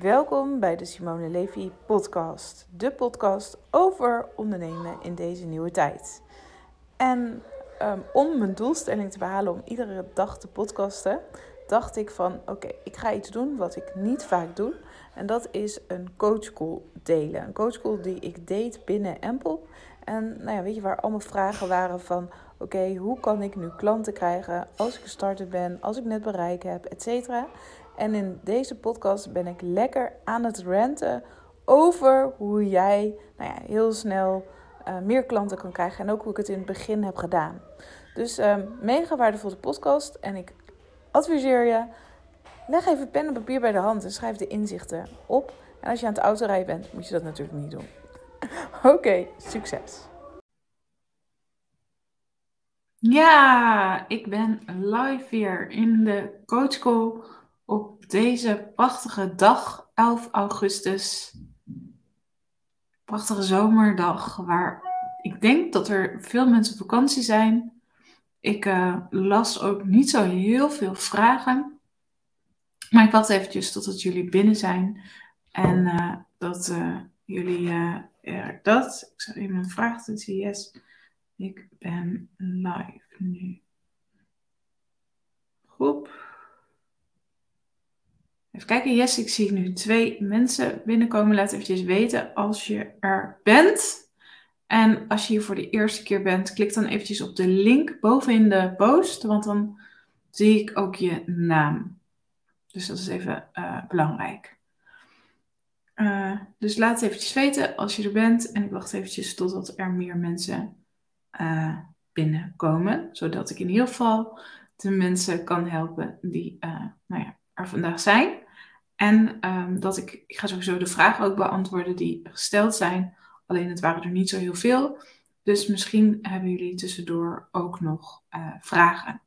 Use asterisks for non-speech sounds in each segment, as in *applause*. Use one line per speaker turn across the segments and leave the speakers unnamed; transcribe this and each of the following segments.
Welkom bij de Simone Levy podcast. De podcast over ondernemen in deze nieuwe tijd. En um, om mijn doelstelling te behalen om iedere dag te podcasten, dacht ik van oké, ik ga iets doen wat ik niet vaak doe. En dat is een coachcall delen. Een coachcall die ik deed binnen Empel. En nou ja, weet je waar allemaal vragen waren van oké, hoe kan ik nu klanten krijgen als ik gestart ben, als ik net bereik heb, et cetera. En in deze podcast ben ik lekker aan het ranten over hoe jij nou ja, heel snel uh, meer klanten kan krijgen. En ook hoe ik het in het begin heb gedaan. Dus uh, mega waardevolle podcast. En ik adviseer je, leg even pen en papier bij de hand en schrijf de inzichten op. En als je aan het autorijden bent, moet je dat natuurlijk niet doen. *laughs* Oké, succes! Ja, ik ben live weer in de Coach Call op deze prachtige dag, 11 augustus. Prachtige zomerdag, waar ik denk dat er veel mensen op vakantie zijn. Ik uh, las ook niet zo heel veel vragen. Maar ik wacht eventjes totdat jullie binnen zijn. En uh, dat uh, jullie ja, dat. Ik zou even een vraag doen. Yes, ik ben live nu. Groep. Even kijken, yes, ik zie nu twee mensen binnenkomen. Laat eventjes weten als je er bent. En als je hier voor de eerste keer bent, klik dan eventjes op de link bovenin de post, want dan zie ik ook je naam. Dus dat is even uh, belangrijk. Uh, dus laat eventjes weten als je er bent. En ik wacht eventjes totdat er meer mensen uh, binnenkomen. Zodat ik in ieder geval de mensen kan helpen die nou ja, er vandaag zijn. En um, dat ik, ik ga sowieso de vragen ook beantwoorden die gesteld zijn. Alleen het waren er niet zo heel veel. Dus misschien hebben jullie tussendoor ook nog uh, vragen.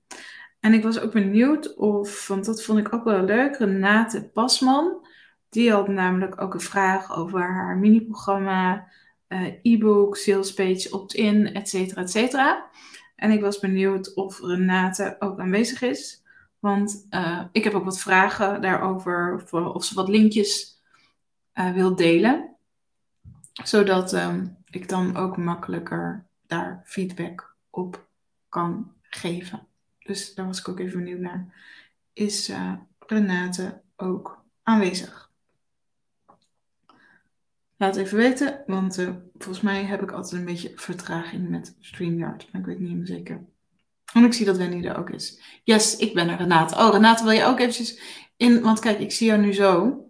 En ik was ook benieuwd of, want dat vond ik ook wel leuk, Renate Pasman. Die had namelijk ook een vraag over haar mini-programma, uh, e-book, salespage, opt-in, et cetera, et cetera. En ik was benieuwd of Renate ook aanwezig is. Want uh, ik heb ook wat vragen daarover, of, of ze wat linkjes uh, wil delen. Zodat um, ik dan ook makkelijker daar feedback op kan geven. Dus daar was ik ook even benieuwd naar. Is Renate ook aanwezig? Laat even weten, want volgens mij heb ik altijd een beetje vertraging met StreamYard. Maar ik weet niet helemaal zeker. En ik zie dat Wendy er ook is. Yes, ik ben er, Renate. Oh, Renate, wil je ook eventjes in... Want kijk, ik zie jou nu zo.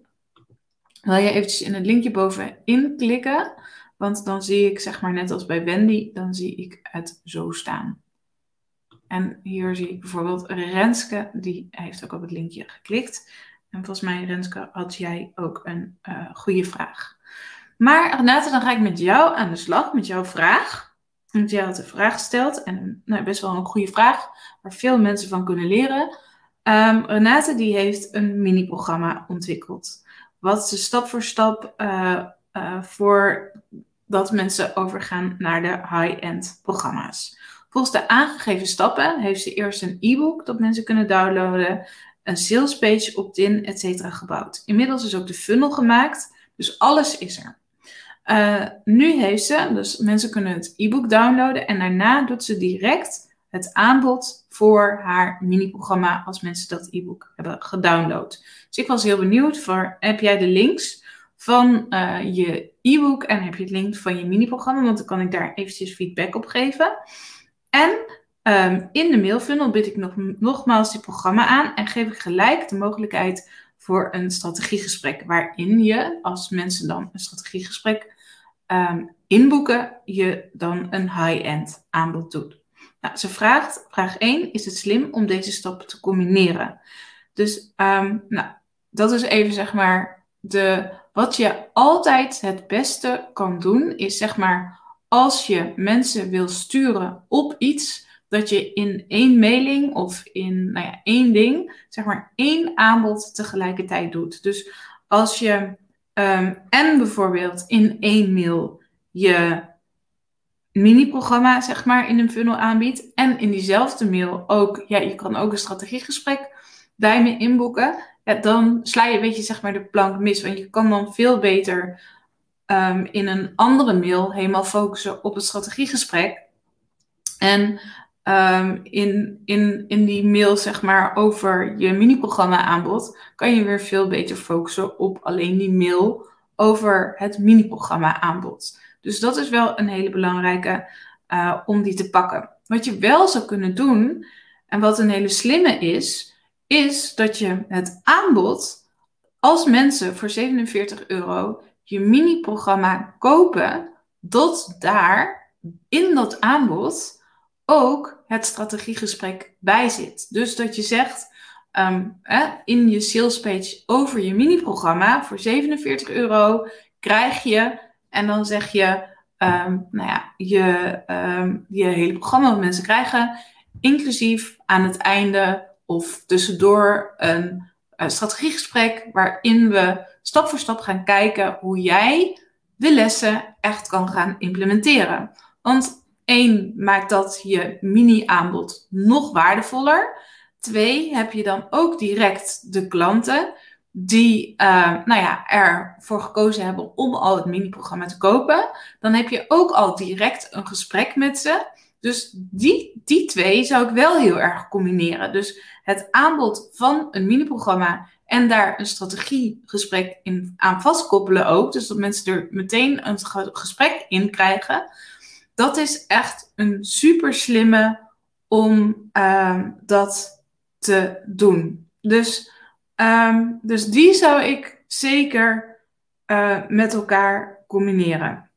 Wil je eventjes in het linkje bovenin klikken? Want dan zie ik, zeg maar net als bij Wendy, dan zie ik het zo staan. En hier zie ik bijvoorbeeld Renske, die heeft ook op het linkje geklikt. En volgens mij, Renske, had jij ook een uh, goede vraag. Maar Renate, dan ga ik met jou aan de slag, met jouw vraag. Want jij had een vraag gesteld en nou, best wel een goede vraag waar veel mensen van kunnen leren. Um, Renate die heeft een mini-programma ontwikkeld. Wat ze stap voor stap uh, voor dat mensen overgaan naar de high-end programma's. Volgens de aangegeven stappen heeft ze eerst een e-book dat mensen kunnen downloaden, een sales page, opt-in, etc. gebouwd. Inmiddels is ook de funnel gemaakt, dus alles is er. Uh, nu heeft ze, dus mensen kunnen het e-book downloaden en daarna doet ze direct het aanbod voor haar mini-programma als mensen dat e-book hebben gedownload. Dus ik was heel benieuwd voor, heb jij de links van uh, je e-book en heb je het link van je mini-programma, want dan kan ik daar eventjes feedback op geven. En um, in de mailfunnel bied ik nog, nogmaals die programma aan en geef ik gelijk de mogelijkheid voor een strategiegesprek, waarin je, als mensen dan een strategiegesprek um, inboeken, je dan een high-end aanbod doet. Nou, ze vraagt, vraag 1, is het slim om deze stappen te combineren? Dus um, nou, dat is even zeg maar de, wat je altijd het beste kan doen, is zeg maar als je mensen wil sturen op iets, dat je in één mailing of in nou ja, één ding, zeg maar één aanbod tegelijkertijd doet. Dus als je um, en bijvoorbeeld in één mail je mini-programma, zeg maar, in een funnel aanbiedt. En in diezelfde mail ook, ja, je kan ook een strategiegesprek bij me inboeken. ja, dan sla je een beetje zeg maar de plank mis. Want je kan dan veel beter ehm, in een andere mail helemaal focussen op het strategiegesprek. En um, in, in, in die mail zeg maar over je mini-programma aanbod, kan je weer veel beter focussen op alleen die mail over het mini-programma aanbod. Dus dat is wel een hele belangrijke uh, om die te pakken. Wat je wel zou kunnen doen, en wat een hele slimme is, is dat je het aanbod, als mensen voor 47 euro je mini-programma kopen, dat daar in dat aanbod ook het strategiegesprek bij zit. Dus dat je zegt um, in je salespage over je mini-programma voor 47 euro krijg je, en dan zeg je, um, nou ja, je, um, je hele programma wat mensen krijgen, inclusief aan het einde of tussendoor een, een strategiegesprek waarin we stap voor stap gaan kijken hoe jij de lessen echt kan gaan implementeren. Want één, maakt dat je mini-aanbod nog waardevoller. Twee, heb je dan ook direct de klanten die uh, nou ja, ervoor gekozen hebben om al het mini-programma te kopen. Dan heb je ook al direct een gesprek met ze. Dus die, die twee zou ik wel heel erg combineren. Dus het aanbod van een mini-programma en daar een strategiegesprek in aan vastkoppelen ook. Dus dat mensen er meteen een gesprek in krijgen. Dat is echt een super slimme om uh, dat te doen. Dus, um, dus die zou ik zeker uh, met elkaar combineren.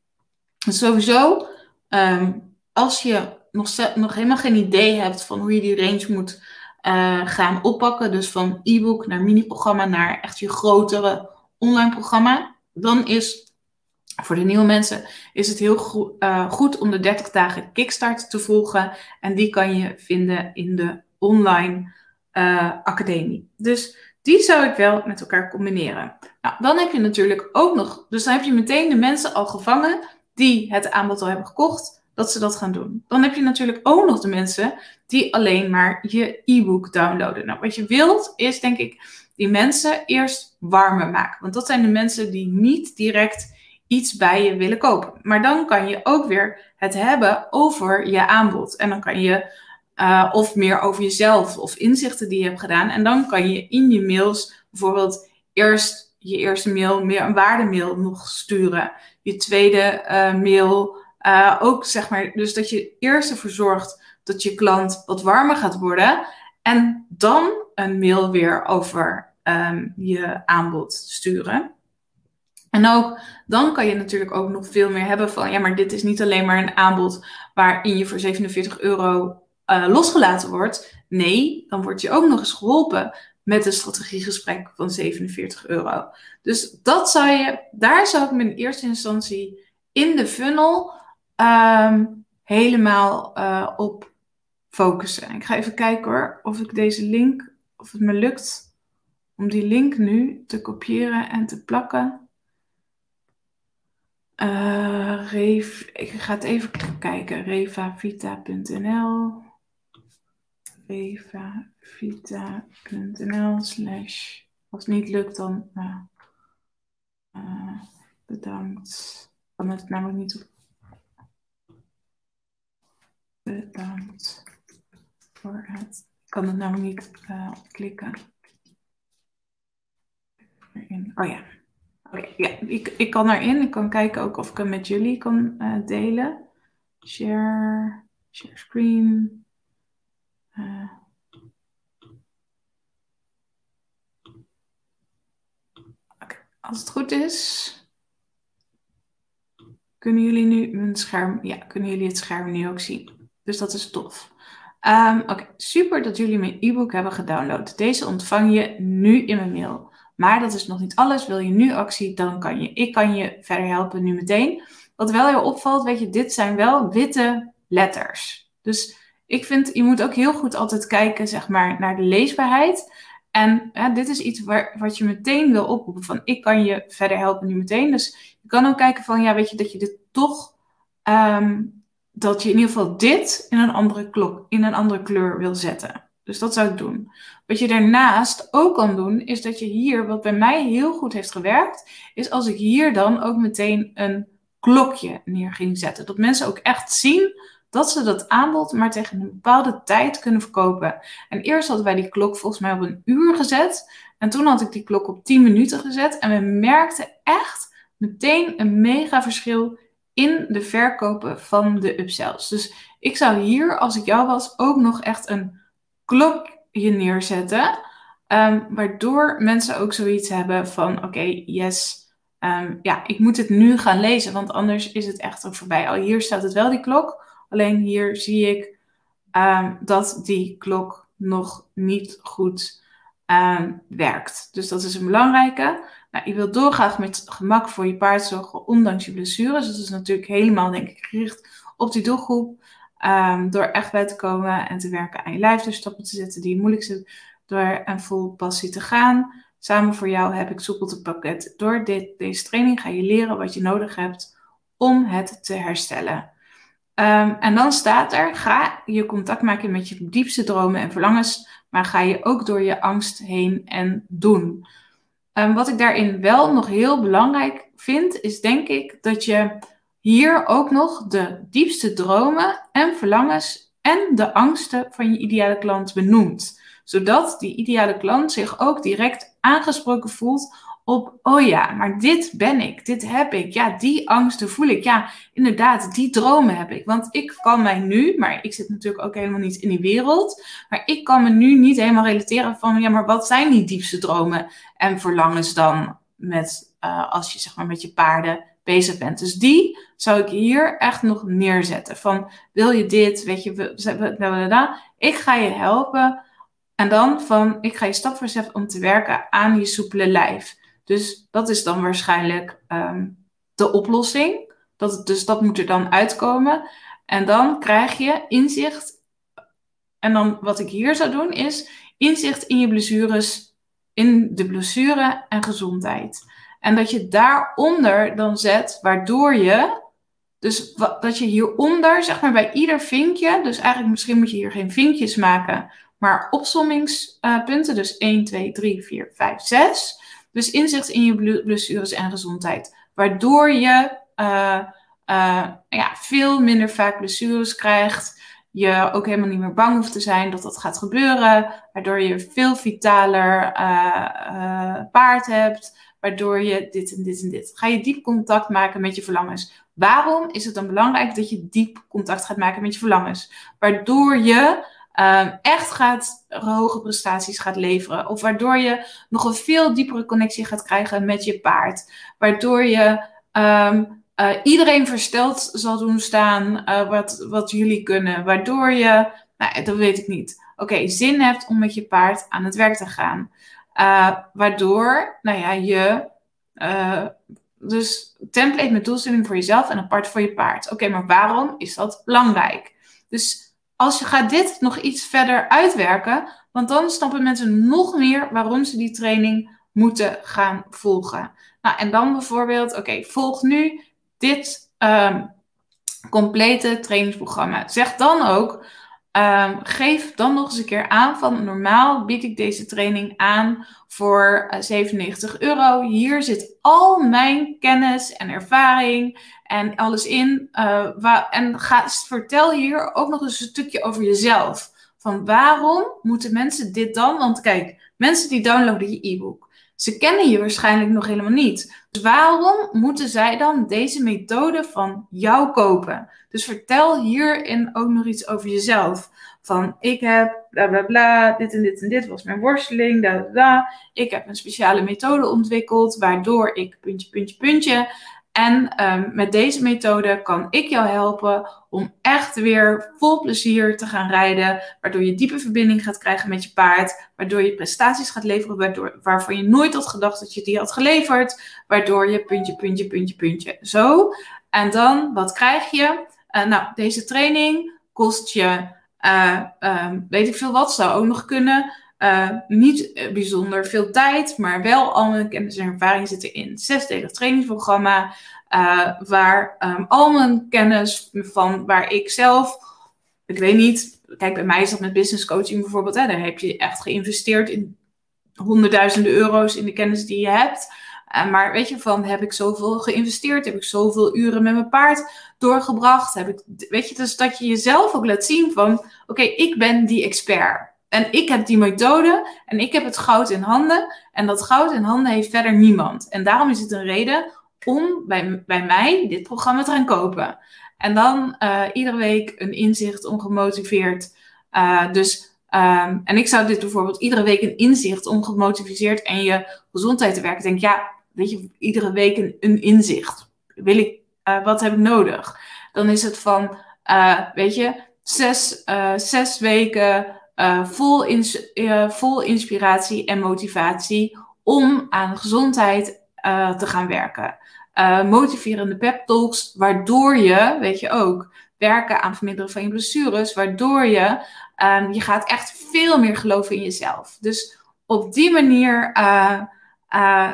Sowieso, um, als je nog, nog helemaal geen idee hebt van hoe je die range moet uh, gaan oppakken, dus van e-book naar mini-programma naar echt je grotere online programma, dan is voor de nieuwe mensen is het heel uh, goed om de 30 dagen Kickstart te volgen. En die kan je vinden in de online uh, academie. Dus die zou ik wel met elkaar combineren. Nou, dan heb je natuurlijk ook nog, dus dan heb je meteen de mensen al gevangen die het aanbod al hebben gekocht, dat ze dat gaan doen. Dan heb je natuurlijk ook nog de mensen die alleen maar je e-book downloaden. Nou, wat je wilt is denk ik die mensen eerst warmer maken. Want dat zijn de mensen die niet direct iets bij je willen kopen. Maar dan kan je ook weer het hebben over je aanbod. En dan kan je uh, of meer over jezelf of inzichten die je hebt gedaan. En dan kan je in je mails bijvoorbeeld eerst je eerste mail meer een waardemail nog sturen. Je tweede uh, mail uh, ook zeg maar. Dus dat je eerst ervoor zorgt dat je klant wat warmer gaat worden. En dan een mail weer over um, je aanbod sturen. En ook dan kan je natuurlijk ook nog veel meer hebben van, ja, maar dit is niet alleen maar een aanbod waarin je voor 47 euro uh, losgelaten wordt. Nee, dan word je ook nog eens geholpen met een strategiegesprek van 47 euro. Dus dat zou je, daar zou ik me in eerste instantie in de funnel um, helemaal uh, op focussen. Ik ga even kijken hoor, of ik deze link, of het me lukt om die link nu te kopiëren en te plakken. Uh, ik ga het even kijken. revavita.nl revavita.nl slash Als het niet lukt, dan uh, uh, bedankt. Kan het namelijk niet op. Bedankt voor het. Ik kan het namelijk niet uh, klikken. Oh ja. Okay, ja, ik, ik kan erin. Ik kan kijken ook of ik hem met jullie kan uh, delen. Share, share screen. Uh. Als het goed is, kunnen jullie nu mijn scherm, ja, kunnen jullie het scherm nu ook zien. Dus dat is tof. Um, Oké, super dat jullie mijn e-book hebben gedownload. Deze ontvang je nu in mijn mail. Maar dat is nog niet alles. Wil je nu actie, dan kan je. Ik kan je verder helpen nu meteen. Wat wel heel opvalt, weet je, dit zijn wel witte letters. Dus ik vind, je moet ook heel goed altijd kijken, zeg maar, naar de leesbaarheid. En hè, dit is iets waar, wat je meteen wil oproepen van, ik kan je verder helpen nu meteen. Dus je kan ook kijken van, ja, weet je, dat je dit toch, um, dat je in ieder geval dit in een andere klok, in een andere kleur wil zetten. Dus dat zou ik doen. Wat je daarnaast ook kan doen, is dat je hier, wat bij mij heel goed heeft gewerkt, is als ik hier dan ook meteen een klokje neer ging zetten. Dat mensen ook echt zien dat ze dat aanbod maar tegen een bepaalde tijd kunnen verkopen. En eerst hadden wij die klok volgens mij op een uur gezet. En toen had ik die klok op 10 minuten gezet. En we merkten echt meteen een mega verschil in de verkopen van de upsells. Dus ik zou hier, als ik jou was, ook nog echt een klokje neerzetten. Um, waardoor mensen ook zoiets hebben van: oké, yes. Ehm, ja, ik moet het nu gaan lezen, want anders is het echt ook voorbij. Al hier staat het wel, die klok. Alleen hier zie ik um, dat die klok nog niet goed werkt. Dus dat is een belangrijke. Nou, je wilt doorgaan met gemak voor je paard zorgen, ondanks je blessures. Dus dat is natuurlijk helemaal, denk ik, gericht op die doelgroep. Um, door echt bij te komen en te werken aan je lijf, dus stappen te zetten die moeilijk zijn, door een vol passie te gaan. Samen voor jou heb ik soepel pakket. Door dit, deze training ga je leren wat je nodig hebt om het te herstellen. Um, en dan staat er, ga je contact maken met je diepste dromen en verlangens, maar ga je ook door je angst heen en doen. Um, wat ik daarin wel nog heel belangrijk vind, is denk ik dat je hier ook nog de diepste dromen en verlangens en de angsten van je ideale klant benoemt. Zodat die ideale klant zich ook direct aangesproken voelt op, oh ja, maar dit ben ik, dit heb ik. Ja, die angsten voel ik. Ja, inderdaad, die dromen heb ik. Want ik kan mij nu, maar ik zit natuurlijk ook helemaal niet in die wereld, maar ik kan me nu niet helemaal relateren van, ja, maar wat zijn die diepste dromen en verlangens dan met, uh, als je zeg maar met je paarden bezig. Dus die zou ik hier echt nog neerzetten. Van wil je dit, weet je, ik ga je helpen. En dan van ik ga je stap voor stap om te werken aan je soepele lijf. Dus dat is dan waarschijnlijk um, de oplossing. Dat, dus dat moet er dan uitkomen. En dan krijg je inzicht. En dan wat ik hier zou doen is inzicht in je blessures, in de blessure en gezondheid. En dat je daaronder dan zet, waardoor je, dus dat je hieronder, zeg maar bij ieder vinkje, dus eigenlijk misschien moet je hier geen vinkjes maken, maar opsommingspunten, dus 1, 2, 3, 4, 5, 6. Dus inzicht in je blessures en gezondheid, waardoor je uh, uh, ja, veel minder vaak blessures krijgt, je ook helemaal niet meer bang hoeft te zijn dat dat gaat gebeuren, waardoor je veel vitaler uh, paard hebt, waardoor je dit en dit en dit. Ga je diep contact maken met je verlangens. Waarom is het dan belangrijk dat je diep contact gaat maken met je verlangens? Waardoor je um, echt gaat hoge prestaties gaat leveren. Of waardoor je nog een veel diepere connectie gaat krijgen met je paard. Waardoor je um, uh, iedereen versteld zal doen staan uh, wat, wat jullie kunnen. Waardoor je, nou, dat weet ik niet. Oké, zin hebt om met je paard aan het werk te gaan. Uh, waardoor, nou ja, je uh, dus template met doelstelling voor jezelf en apart voor je paard. Oké, maar waarom is dat belangrijk? Dus als je gaat dit nog iets verder uitwerken, want dan snappen mensen nog meer waarom ze die training moeten gaan volgen. Nou, en dan bijvoorbeeld, oké, volg nu dit um, complete trainingsprogramma. Zeg dan ook, Um, geef dan nog eens een keer aan van normaal bied ik deze training aan voor uh, 97 euro. Hier zit al mijn kennis en ervaring en alles in. Uh, en ga, vertel hier ook nog eens een stukje over jezelf. Van waarom moeten mensen dit dan? Want kijk, mensen die downloaden je e-book, ze kennen je waarschijnlijk nog helemaal niet. Dus waarom moeten zij dan deze methode van jou kopen? Dus vertel hierin ook nog iets over jezelf. Van ik heb bla bla bla, dit en dit en dit was mijn worsteling, da. Ik heb een speciale methode ontwikkeld waardoor ik puntje, puntje, puntje. En um, met deze methode kan ik jou helpen om echt weer vol plezier te gaan rijden. Waardoor je diepe verbinding gaat krijgen met je paard. Waardoor je prestaties gaat leveren waardoor, waarvan je nooit had gedacht dat je die had geleverd. Waardoor je puntje, puntje, puntje, puntje. Zo. En dan, wat krijg je? Uh, nou, deze training kost je, uh, um, weet ik veel wat, zou ook nog kunnen. Uh, niet bijzonder veel tijd, maar wel al mijn kennis en ervaring zitten in. Zesdelig trainingsprogramma, uh, waar um, al mijn kennis van waar ik zelf, ik weet niet, kijk, bij mij is dat met business coaching bijvoorbeeld. Hè, daar heb je echt geïnvesteerd in honderdduizenden euro's in de kennis die je hebt. Maar weet je, van heb ik zoveel geïnvesteerd? Heb ik zoveel uren met mijn paard doorgebracht? Heb ik, weet je, dus dat je jezelf ook laat zien van, oké, ik ben die expert. En ik heb die methode en ik heb het goud in handen. En dat goud in handen heeft verder niemand. En daarom is het een reden om bij, bij mij dit programma te gaan kopen. En dan uh, iedere week een inzicht ongemotiveerd. Uh, dus, um, en ik zou dit bijvoorbeeld iedere week een inzicht ongemotiveerd en je gezondheid te werken. Denk, ja, weet je, iedere week een, een inzicht. Wil ik, uh, wat heb ik nodig? Dan is het van, weet je, zes, zes weken vol, ins vol inspiratie en motivatie om aan gezondheid te gaan werken motiverende pep talks, waardoor je, weet je ook, werken aan verminderen van je blessures, waardoor je, um, je gaat echt veel meer geloven in jezelf. Dus op die manier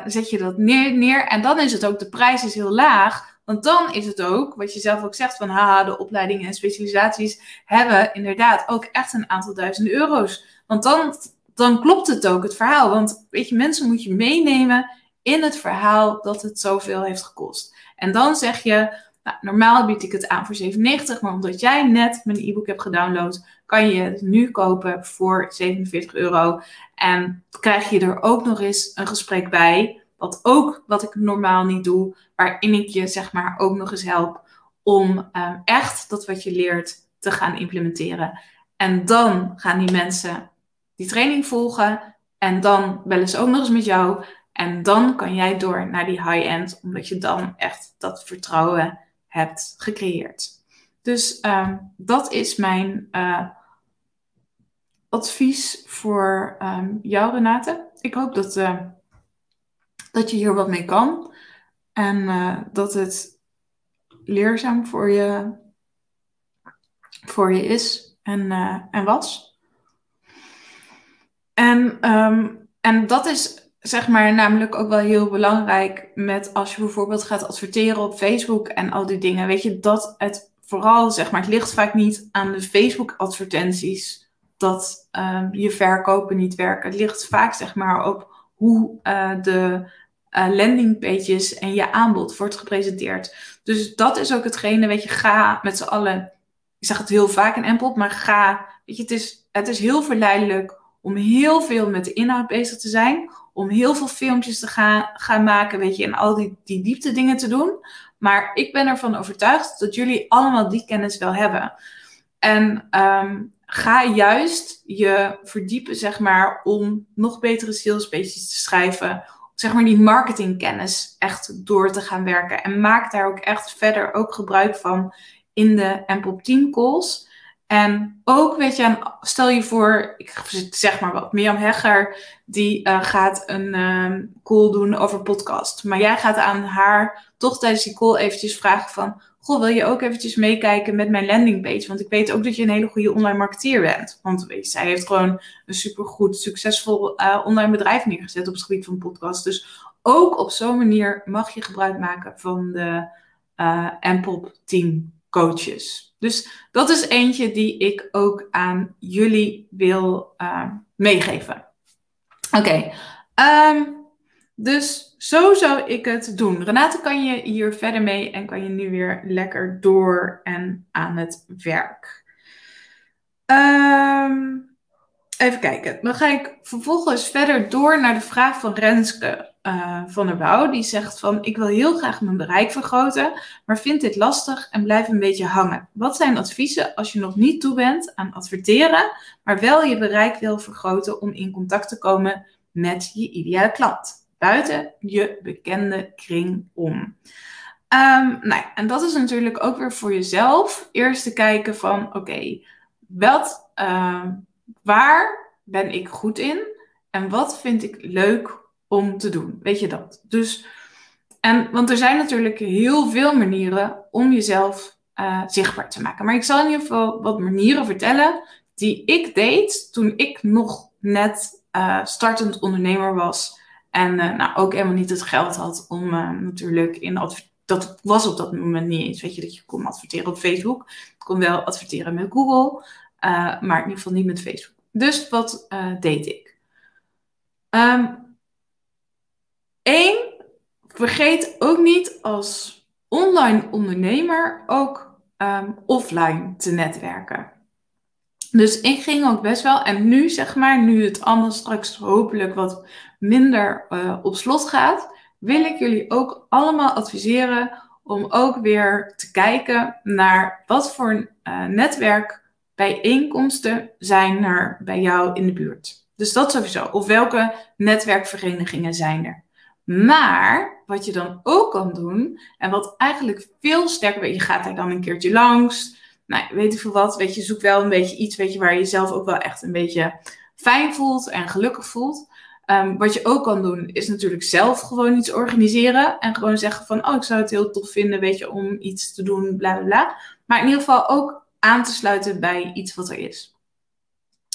zet je dat neer, neer en dan is het ook, de prijs is heel laag, want dan is het ook, wat je zelf ook zegt, van haha, de opleidingen en specialisaties hebben inderdaad ook echt een aantal duizenden euro's. Want dan, dan klopt het ook, het verhaal. Want weet je, mensen moet je meenemen in het verhaal dat het zoveel heeft gekost. En dan zeg je, nou, normaal bied ik het aan voor 97, maar omdat jij net mijn e-book hebt gedownload, kan je het nu kopen voor 47 euro. En krijg je er ook nog eens een gesprek bij, wat ook wat ik normaal niet doe, waarin ik je zeg maar ook nog eens help om um, echt dat wat je leert te gaan implementeren. En dan gaan die mensen die training volgen en dan bellen ze ook nog eens met jou en dan kan jij door naar die high-end, omdat je dan echt dat vertrouwen hebt gecreëerd. Dus um, dat is mijn uh, advies voor um, jou, Renate. Ik hoop dat, uh, dat je hier wat mee kan. En uh, dat het leerzaam voor je, voor je is en, en was. En, um, en dat is zeg maar namelijk ook wel heel belangrijk met als je bijvoorbeeld gaat adverteren op Facebook en al die dingen. Weet je, dat het vooral, zeg maar, het ligt vaak niet aan de Facebook-advertenties dat um, je verkopen niet werken. Het ligt vaak, zeg maar, op hoe uh, de uh, landingpages en je aanbod wordt gepresenteerd. Dus dat is ook hetgene, weet je, ga met z'n allen, ik zeg het heel vaak in Empel, maar ga, weet je, het is, het is heel verleidelijk om heel veel met de inhoud bezig te zijn, om heel veel filmpjes te gaan, gaan maken, weet je, en al die, die diepte dingen te doen. Maar ik ben ervan overtuigd dat jullie allemaal die kennis wel hebben. En um, ga juist je verdiepen, zeg maar, om nog betere salespages te schrijven. Zeg maar die marketingkennis echt door te gaan werken. En maak daar ook echt verder ook gebruik van in de Empop Team calls. En ook, weet je, stel je voor, ik zeg maar wat, Mirjam Hegger, die uh, gaat een uh, call doen over podcast. Maar jij gaat aan haar toch tijdens die call eventjes vragen van, goh, wil je ook eventjes meekijken met mijn landingpage? Want ik weet ook dat je een hele goede online marketeer bent. Want zij heeft gewoon een supergoed, succesvol uh, online bedrijf neergezet op het gebied van podcast. Dus ook op zo'n manier mag je gebruik maken van de uh, Mpop team coaches. Dus dat is eentje die ik ook aan jullie wil uh, meegeven. Oké, okay. ehm, dus zo zou ik het doen. Renate, kan je hier verder mee en kan je nu weer lekker door en aan het werk. Um, even kijken. Dan ga ik vervolgens verder door naar de vraag van Renske uh, van der Bouw. Die zegt van, ik wil heel graag mijn bereik vergroten, maar vind dit lastig en blijf een beetje hangen. Wat zijn adviezen als je nog niet toe bent aan adverteren, maar wel je bereik wil vergroten om in contact te komen met je ideale klant? Buiten je bekende kring om. Um, nou ja, en dat is natuurlijk ook weer voor jezelf. Eerst te kijken van, oké, wat, uh, waar ben ik goed in? En wat vind ik leuk om te doen. Weet je dat? Dus, en, want er zijn natuurlijk heel veel manieren om jezelf uh, zichtbaar te maken. Maar ik zal in ieder geval wat manieren vertellen die ik deed toen ik nog net uh, startend ondernemer was. En uh, nou, ook helemaal niet het geld had om natuurlijk in dat was op dat moment niet eens. Weet je, dat je kon adverteren op Facebook. Ik kon wel adverteren met Google. maar in ieder geval niet met Facebook. Dus wat deed ik? Eén, ehm, vergeet ook niet als online ondernemer ook ehm, offline te netwerken. Dus ik ging ook best wel, en nu zeg maar, nu het allemaal straks hopelijk wat minder uh, op slot gaat, wil ik jullie ook allemaal adviseren om ook weer te kijken naar wat voor uh, netwerkbijeenkomsten zijn er bij jou in de buurt. Dus dat sowieso. Of welke netwerkverenigingen zijn er? Maar wat je dan ook kan doen, en wat eigenlijk veel sterker, je gaat daar dan een keertje langs, nou, weet ik veel wat, weet je, zoek wel een beetje iets, weet je, waar je jezelf ook wel echt een beetje fijn voelt en gelukkig voelt. Ehm, wat je ook kan doen, is natuurlijk zelf gewoon iets organiseren. En gewoon zeggen van, oh, ik zou het heel tof vinden, weet je, om iets te doen, bla bla bla. Maar in ieder geval ook aan te sluiten bij iets wat er is.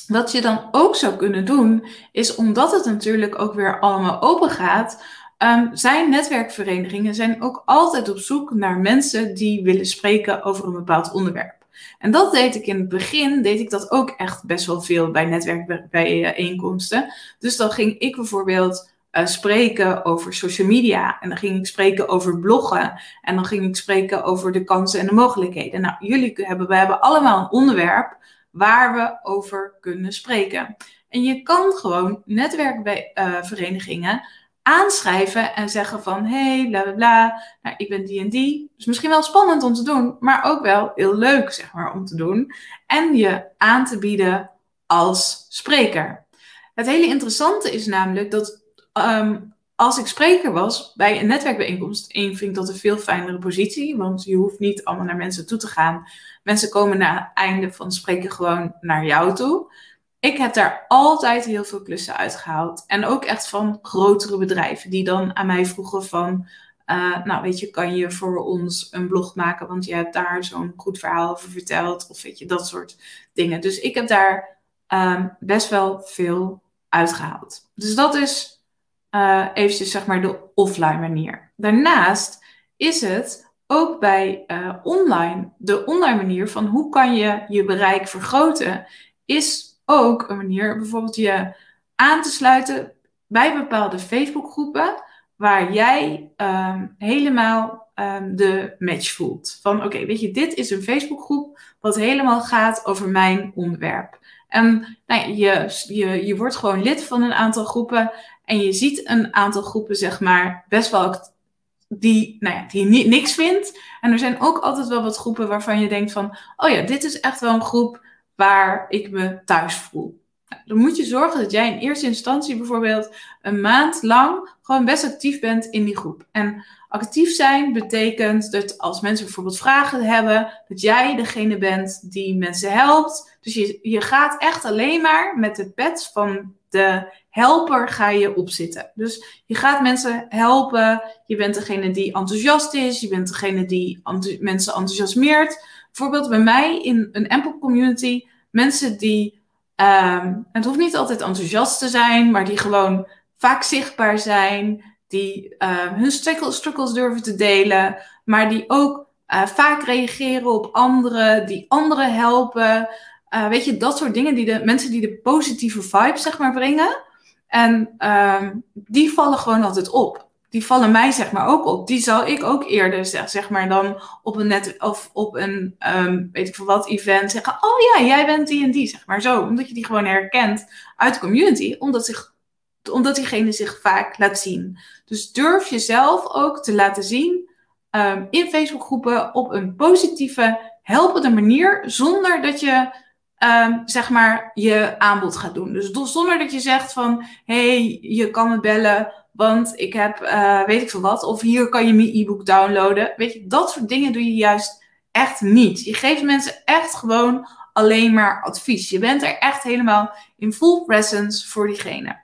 Wat je dan ook zou kunnen doen, is omdat het natuurlijk ook weer allemaal open gaat, um, zijn netwerkverenigingen zijn ook altijd op zoek naar mensen die willen spreken over een bepaald onderwerp. En dat deed ik in het begin, deed ik dat ook echt best wel veel bij netwerkbijeenkomsten. Dus dan ging ik bijvoorbeeld uh, spreken over social media. En dan ging ik spreken over bloggen. En dan ging ik spreken over de kansen en de mogelijkheden. Nou, jullie hebben, we hebben allemaal een onderwerp waar we over kunnen spreken. En je kan gewoon netwerkverenigingen uh, aanschrijven en zeggen van hey, bla bla bla, nou, ik ben die en die. Dus misschien wel spannend om te doen, maar ook wel heel leuk zeg maar om te doen. En je aan te bieden als spreker. Het hele interessante is namelijk dat ehm, als ik spreker was bij een netwerkbijeenkomst, één vind ik dat een veel fijnere positie, want je hoeft niet allemaal naar mensen toe te gaan. Mensen komen na het einde van spreken gewoon naar jou toe ik heb daar altijd heel veel klussen uitgehaald. En ook echt van grotere bedrijven die dan aan mij vroegen van... Uh, nou, weet je, kan je voor ons een blog maken? Want je hebt daar zo'n goed verhaal over verteld. Of weet je, dat soort dingen. Dus ik heb daar um, best wel veel uitgehaald. Dus dat is uh, eventjes zeg maar de offline manier. Daarnaast is het ook bij uh, online, de online manier van hoe kan je je bereik vergroten, is ook een manier bijvoorbeeld je aan te sluiten bij bepaalde Facebookgroepen waar jij um, helemaal um, de match voelt. Van oké, weet je, dit is een Facebookgroep wat helemaal gaat over mijn onderwerp. En nou, je, je, je wordt gewoon lid van een aantal groepen en je ziet een aantal groepen, zeg maar, best wel die, nou ja, die niks vindt. En er zijn ook altijd wel wat groepen waarvan je denkt van, oh ja, dit is echt wel een groep waar ik me thuis voel. Nou, dan moet je zorgen dat jij in eerste instantie bijvoorbeeld een maand lang gewoon best actief bent in die groep. En actief zijn betekent dat als mensen bijvoorbeeld vragen hebben, dat jij degene bent die mensen helpt. Dus je, je gaat echt alleen maar met de pet van de helper ga je opzitten. Dus je gaat mensen helpen. Je bent degene die enthousiast is. Je bent degene die mensen enthousiasmeert. Bijvoorbeeld bij mij in een Ample community mensen die, um, het hoeft niet altijd enthousiast te zijn, maar die gewoon vaak zichtbaar zijn, die uh, hun struggles durven te delen, maar die ook uh, vaak reageren op anderen, die anderen helpen. Uh, weet je, dat soort dingen, die de mensen die de positieve vibe, zeg maar, brengen. En um, die vallen gewoon altijd op die vallen mij zeg maar ook op. Die zal ik ook eerder zeg, zeg maar dan op een net of op een um, weet ik veel wat event zeggen. Oh ja, jij bent die en die zeg maar zo, omdat je die gewoon herkent uit de community, omdat zich omdat diegene zich vaak laat zien. Dus durf jezelf ook te laten zien um, in Facebookgroepen op een positieve, helpende manier, zonder dat je um, zeg maar je aanbod gaat doen. Dus zonder dat je zegt van, hey, je kan me bellen want ik heb, uh, weet ik veel wat, of hier kan je mijn e-book downloaden. Weet je, dat soort dingen doe je juist echt niet. Je geeft mensen echt gewoon alleen maar advies. Je bent er echt helemaal in full presence voor diegene.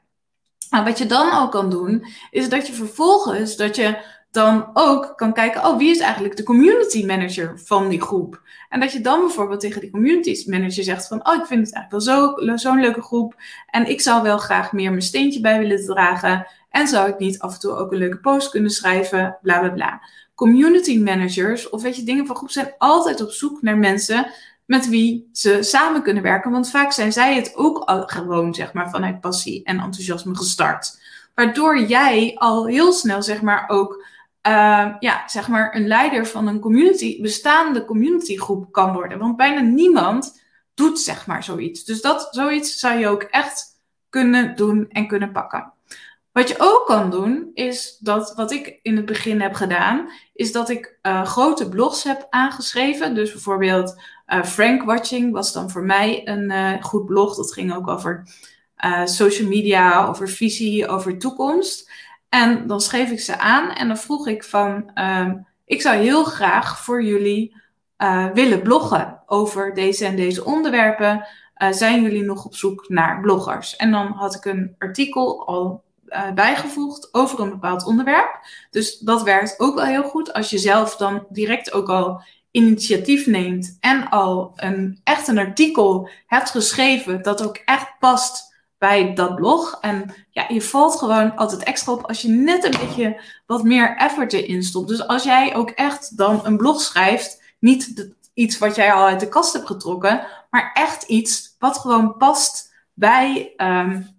Nou, wat je dan ook kan doen, is dat je vervolgens, dat je dan ook kan kijken, oh, wie is eigenlijk de community manager van die groep? En dat je dan bijvoorbeeld tegen die community manager zegt van, oh, ik vind het eigenlijk wel zo'n leuke groep en ik zou wel graag meer mijn steentje bij willen dragen. En zou ik niet af en toe ook een leuke post kunnen schrijven, bla bla bla. Community managers of weet je, dingen van groep zijn altijd op zoek naar mensen met wie ze samen kunnen werken. Want vaak zijn zij het ook al gewoon, zeg maar, vanuit passie en enthousiasme gestart. Waardoor jij al heel snel, zeg maar, ook uh, ja, zeg maar een leider van een community, bestaande communitygroep kan worden. Want bijna niemand doet, zeg maar, zoiets. Dus dat, zoiets zou je ook echt kunnen doen en kunnen pakken. Wat je ook kan doen, is dat wat ik in het begin heb gedaan, is dat ik uh, grote blogs heb aangeschreven. Dus bijvoorbeeld uh, Frank Watching was dan voor mij een uh, goed blog. Dat ging ook over social media, over visie, over toekomst. En dan schreef ik ze aan en dan vroeg ik van, ehm, ik zou heel graag voor jullie willen bloggen over deze en deze onderwerpen. zijn jullie nog op zoek naar bloggers? En dan had ik een artikel al uh, bijgevoegd over een bepaald onderwerp. Dus dat werkt ook wel heel goed als je zelf dan direct ook al initiatief neemt en al een, echt een artikel hebt geschreven dat ook echt past bij dat blog. En ja, je valt gewoon altijd extra op als je net een beetje wat meer effort erin stopt. Dus als jij ook echt dan een blog schrijft, niet iets wat jij al uit de kast hebt getrokken, maar echt iets wat gewoon past bij um,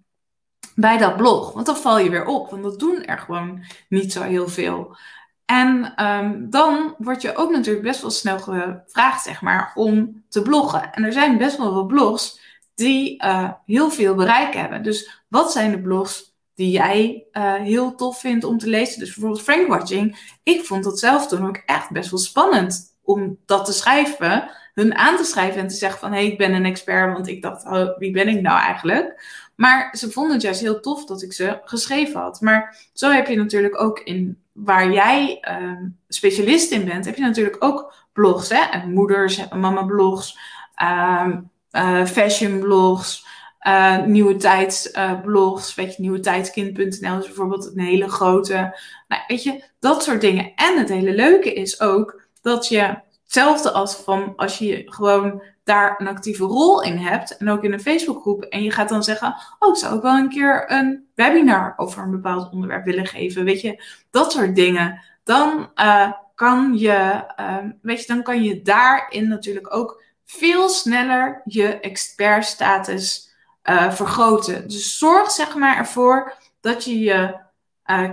bij dat blog. Want dan val je weer op, want dat doen er gewoon niet zo heel veel. En um, dan word je ook natuurlijk best wel snel gevraagd, zeg maar, om te bloggen. En er zijn best wel wat blogs die uh, heel veel bereik hebben. Dus wat zijn de blogs die jij uh, heel tof vindt om te lezen? Dus bijvoorbeeld Frankwatching. Ik vond dat zelf toen ook echt best wel spannend om dat te schrijven. Hun aan te schrijven en te zeggen van... hé, hey, ik ben een expert, want ik dacht, oh, wie ben ik nou eigenlijk? Maar ze vonden het juist heel tof dat ik ze geschreven had. Maar zo heb je natuurlijk ook in waar jij uh, specialist in bent, heb je natuurlijk ook blogs. Hè? En moeders mama blogs, uh, uh, fashion blogs, uh, nieuwe tijdsblogs. weet je, nieuwe is bijvoorbeeld een hele grote. Nou, weet je, dat soort dingen. En het hele leuke is ook dat je hetzelfde als van als je gewoon daar een actieve rol in hebt, en ook in een Facebookgroep, en je gaat dan zeggen, oh, ik zou ook wel een keer een webinar over een bepaald onderwerp willen geven, weet je, dat soort dingen, dan uh, kan je, uh, weet je, dan kan je daarin natuurlijk ook veel sneller je expertstatus uh, vergroten. Dus zorg zeg maar ervoor dat je je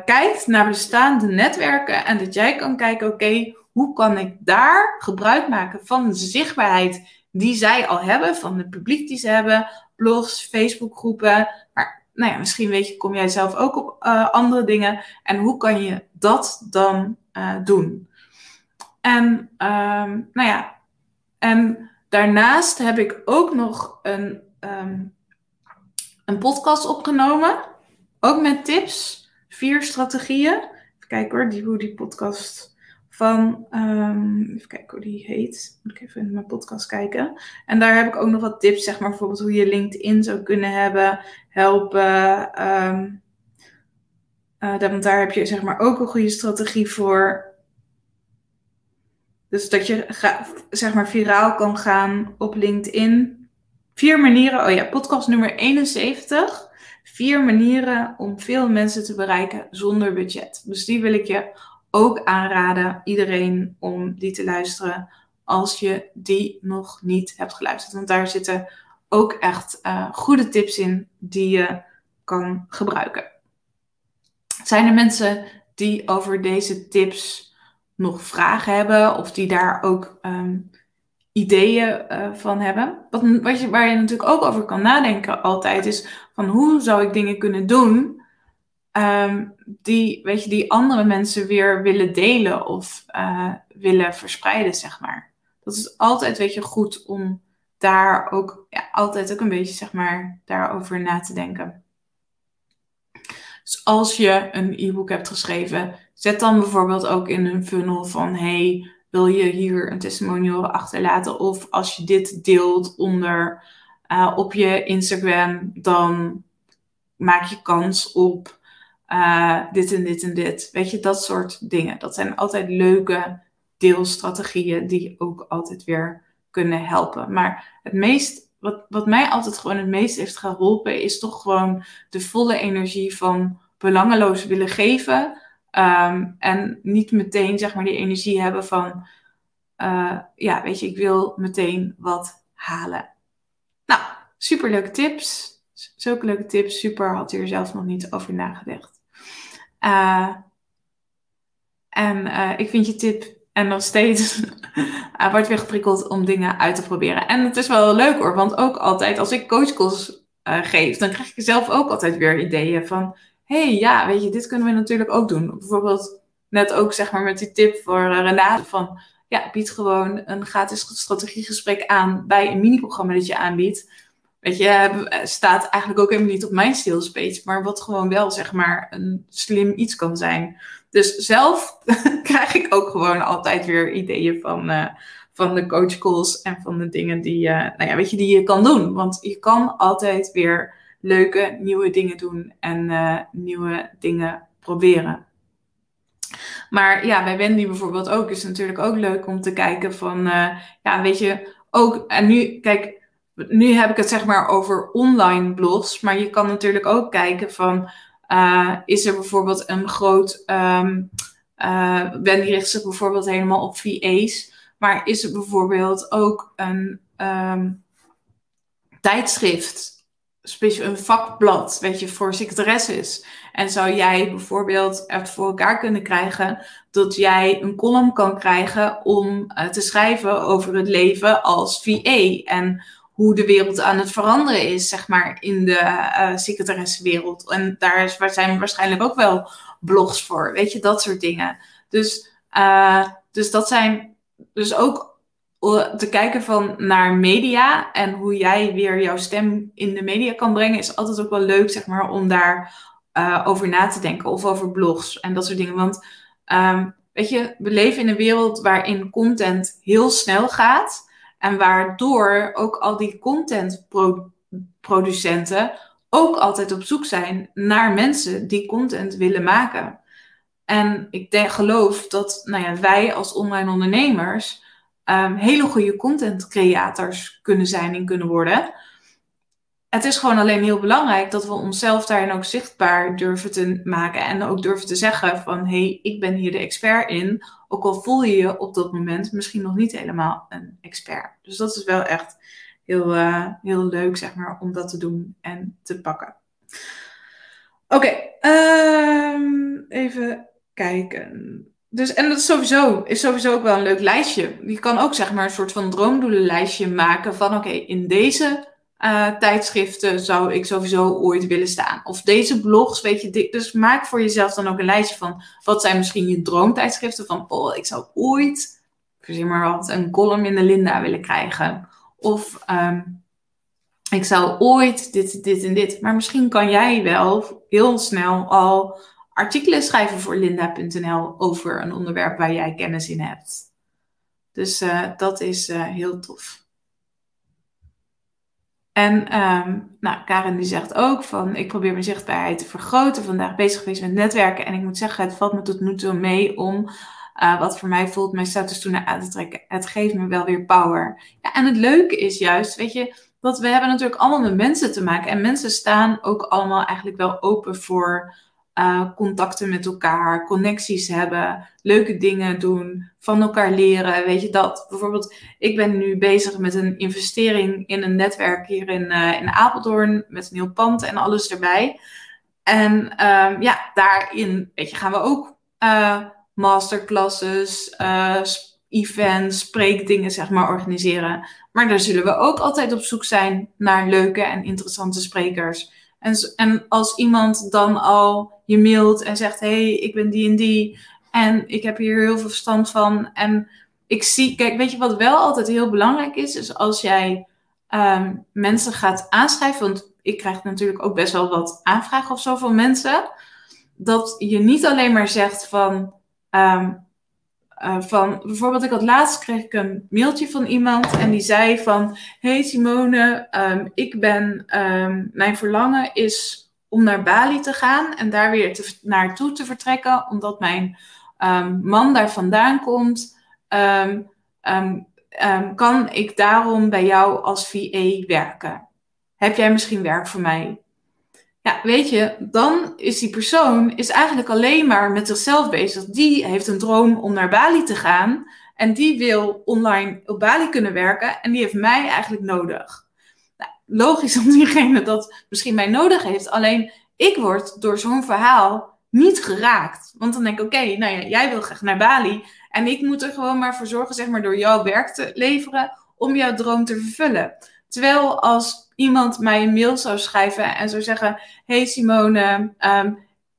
kijkt naar bestaande netwerken en dat jij kan kijken, oké, hoe kan ik daar gebruik maken van de zichtbaarheid die zij al hebben, van het publiek die ze hebben, blogs, Facebookgroepen. Maar nou ja, misschien weet je, kom jij zelf ook op uh, andere dingen. En hoe kan je dat dan uh, doen? En um, nou ja, en daarnaast heb ik ook nog een, um, een podcast opgenomen. Ook met tips, vier strategieën. Even kijken hoor, die, hoe die podcast van, um, even kijken hoe die heet. Moet ik even in mijn podcast kijken. En daar heb ik ook nog wat tips, zeg maar, bijvoorbeeld hoe je LinkedIn zou kunnen hebben, helpen. Um, uh, want daar heb je, zeg maar, ook een goede strategie voor. Dus dat je, zeg maar, viraal kan gaan op LinkedIn. Vier manieren, oh ja, podcast nummer 71. Vier manieren om veel mensen te bereiken zonder budget. Dus die wil ik je ook aanraden iedereen om die te luisteren als je die nog niet hebt geluisterd. Want daar zitten ook echt uh, goede tips in die je kan gebruiken. Zijn er mensen die over deze tips nog vragen hebben of die daar ook um, ideeën uh, van hebben? Wat, wat je, waar je natuurlijk ook over kan nadenken altijd is van hoe zou ik dingen kunnen doen um, die, weet je, die andere mensen weer willen delen of uh, willen verspreiden, zeg maar. Dat is altijd, weet je, goed om daar ook, ja, altijd ook een beetje, zeg maar, daarover na te denken. Dus als je een e-book hebt geschreven, zet dan bijvoorbeeld ook in een funnel van, hey, wil je hier een testimonial achterlaten? Of als je dit deelt onder uh, op je Instagram, dan maak je kans op uh, dit en dit en dit. Weet je, dat soort dingen. Dat zijn altijd leuke deelstrategieën die ook altijd weer kunnen helpen. Maar het meest, wat, wat mij altijd gewoon het meest heeft geholpen, is toch gewoon de volle energie van belangeloos willen geven. Um, en niet meteen zeg maar die energie hebben van eh, ja, weet je, ik wil meteen wat halen. Nou, super leuke tips. Zulke leuke tips. Super, had hier zelf nog niet over nagedacht. Uh, en ik vind je tip en nog steeds uh, *laughs* wordt weer geprikkeld om dingen uit te proberen. En het is wel leuk hoor, want ook altijd als ik coachcalls geef, dan krijg ik zelf ook altijd weer ideeën van... hey, ja, weet je, dit kunnen we natuurlijk ook doen. Bijvoorbeeld net ook zeg maar met die tip voor Renate van... Ja, bied gewoon een gratis strategiegesprek aan bij een mini-programma dat je aanbiedt. Weet je, staat eigenlijk ook helemaal niet op mijn sales page, maar wat gewoon wel zeg maar een slim iets kan zijn. Dus zelf *laughs* krijg ik ook gewoon altijd weer ideeën van, uh, van de coachcalls en van de dingen die, uh, nou ja, weet je, die je kan doen. Want je kan altijd weer leuke nieuwe dingen doen en nieuwe dingen proberen. Maar ja, bij Wendy bijvoorbeeld ook is het natuurlijk ook leuk om te kijken van, ja, weet je, ook, en nu, kijk, nu heb ik het zeg maar over online blogs, maar je kan natuurlijk ook kijken van, uh, is er bijvoorbeeld een groot. Um, Wendy richt zich bijvoorbeeld helemaal op VA's. Maar is er bijvoorbeeld ook een um, tijdschrift, een vakblad, weet je, voor secretaresses. En zou jij bijvoorbeeld het voor elkaar kunnen krijgen dat jij een column kan krijgen om uh, te schrijven over het leven als VA en hoe de wereld aan het veranderen is, zeg maar, in de uh, secretaressenwereld. En daar zijn waarschijnlijk ook wel blogs voor, weet je, dat soort dingen. Dus, uh, dus dat zijn dus ook te kijken van naar media en hoe jij weer jouw stem in de media kan brengen, is altijd ook wel leuk, zeg maar, om daar over na te denken of over blogs en dat soort dingen. Want um, weet je, we leven in een wereld waarin content heel snel gaat. En waardoor ook al die contentproducenten ook altijd op zoek zijn naar mensen die content willen maken. En ik geloof dat nou ja, wij als online ondernemers um, hele goede content creators kunnen zijn en kunnen worden het is gewoon alleen heel belangrijk dat we onszelf daarin ook zichtbaar durven te maken. En ook durven te zeggen van, hé, hey, ik ben hier de expert in. Ook al voel je je op dat moment misschien nog niet helemaal een expert. Dus dat is wel echt heel, uh, heel leuk, zeg maar, om dat te doen en te pakken. Oké, ehm, even kijken. Dus, en dat is sowieso, is sowieso ook wel een leuk lijstje. Je kan ook zeg maar een soort van droomdoelenlijstje maken van oké, in deze uh, tijdschriften zou ik sowieso ooit willen staan. Of deze blogs, weet je. Dus maak voor jezelf dan ook een lijstje van wat zijn misschien je droomtijdschriften. Van, oh, ik zou ooit, verzin maar wat, een column in de Linda willen krijgen. Of um, ik zou ooit dit, dit en dit. Maar misschien kan jij wel heel snel al artikelen schrijven voor linda.nl over een onderwerp waar jij kennis in hebt. Dus uh, dat is uh, heel tof. En um, nou, Karen die zegt ook van, ik probeer mijn zichtbaarheid te vergroten. Vandaag bezig geweest met netwerken. En ik moet zeggen, het valt me tot nu toe mee om, uh, wat voor mij voelt, mijn status toen aan te trekken. Het geeft me wel weer power. Ja, en het leuke is juist, weet je, dat we hebben natuurlijk allemaal met mensen te maken. En mensen staan ook allemaal eigenlijk wel open voor uh, contacten met elkaar, connecties hebben, leuke dingen doen, van elkaar leren. Weet je dat? Bijvoorbeeld, ik ben nu bezig met een investering in een netwerk hier in, uh, in Apeldoorn met nieuw pand en alles erbij. En um, ja, daarin weet je, gaan we ook uh, masterclasses, events, spreekdingen zeg maar organiseren. Maar daar zullen we ook altijd op zoek zijn naar leuke en interessante sprekers. En, en als iemand dan al je mailt en zegt: hey, ik ben die en die. En ik heb hier heel veel verstand van. En ik zie, kijk, weet je wat wel altijd heel belangrijk is? Is als jij um, mensen gaat aanschrijven. Want ik krijg natuurlijk ook best wel wat aanvragen of zo van mensen. Dat je niet alleen maar zegt van. Um, uh, van bijvoorbeeld, ik had laatst kreeg ik een mailtje van iemand en die zei van: Hey Simone, um, ik ben, mijn verlangen is om naar Bali te gaan en daar weer te, naartoe te vertrekken, omdat mijn um, man daar vandaan komt. Um, um, kan ik daarom bij jou als VA werken? Heb jij misschien werk voor mij? Ja, weet je, dan is die persoon is eigenlijk alleen maar met zichzelf bezig. Die heeft een droom om naar Bali te gaan. En die wil online op Bali kunnen werken en die heeft mij eigenlijk nodig. Logisch *laughs* om diegene dat misschien mij nodig heeft. Alleen ik word door zo'n verhaal niet geraakt. Want dan denk ik, oké, nou ja, jij wil graag naar Bali. En ik moet er gewoon maar voor zorgen, zeg maar, door jouw werk te leveren om jouw droom te vervullen. Terwijl als iemand mij een mail zou schrijven en zou zeggen: Hey Simone, ehm,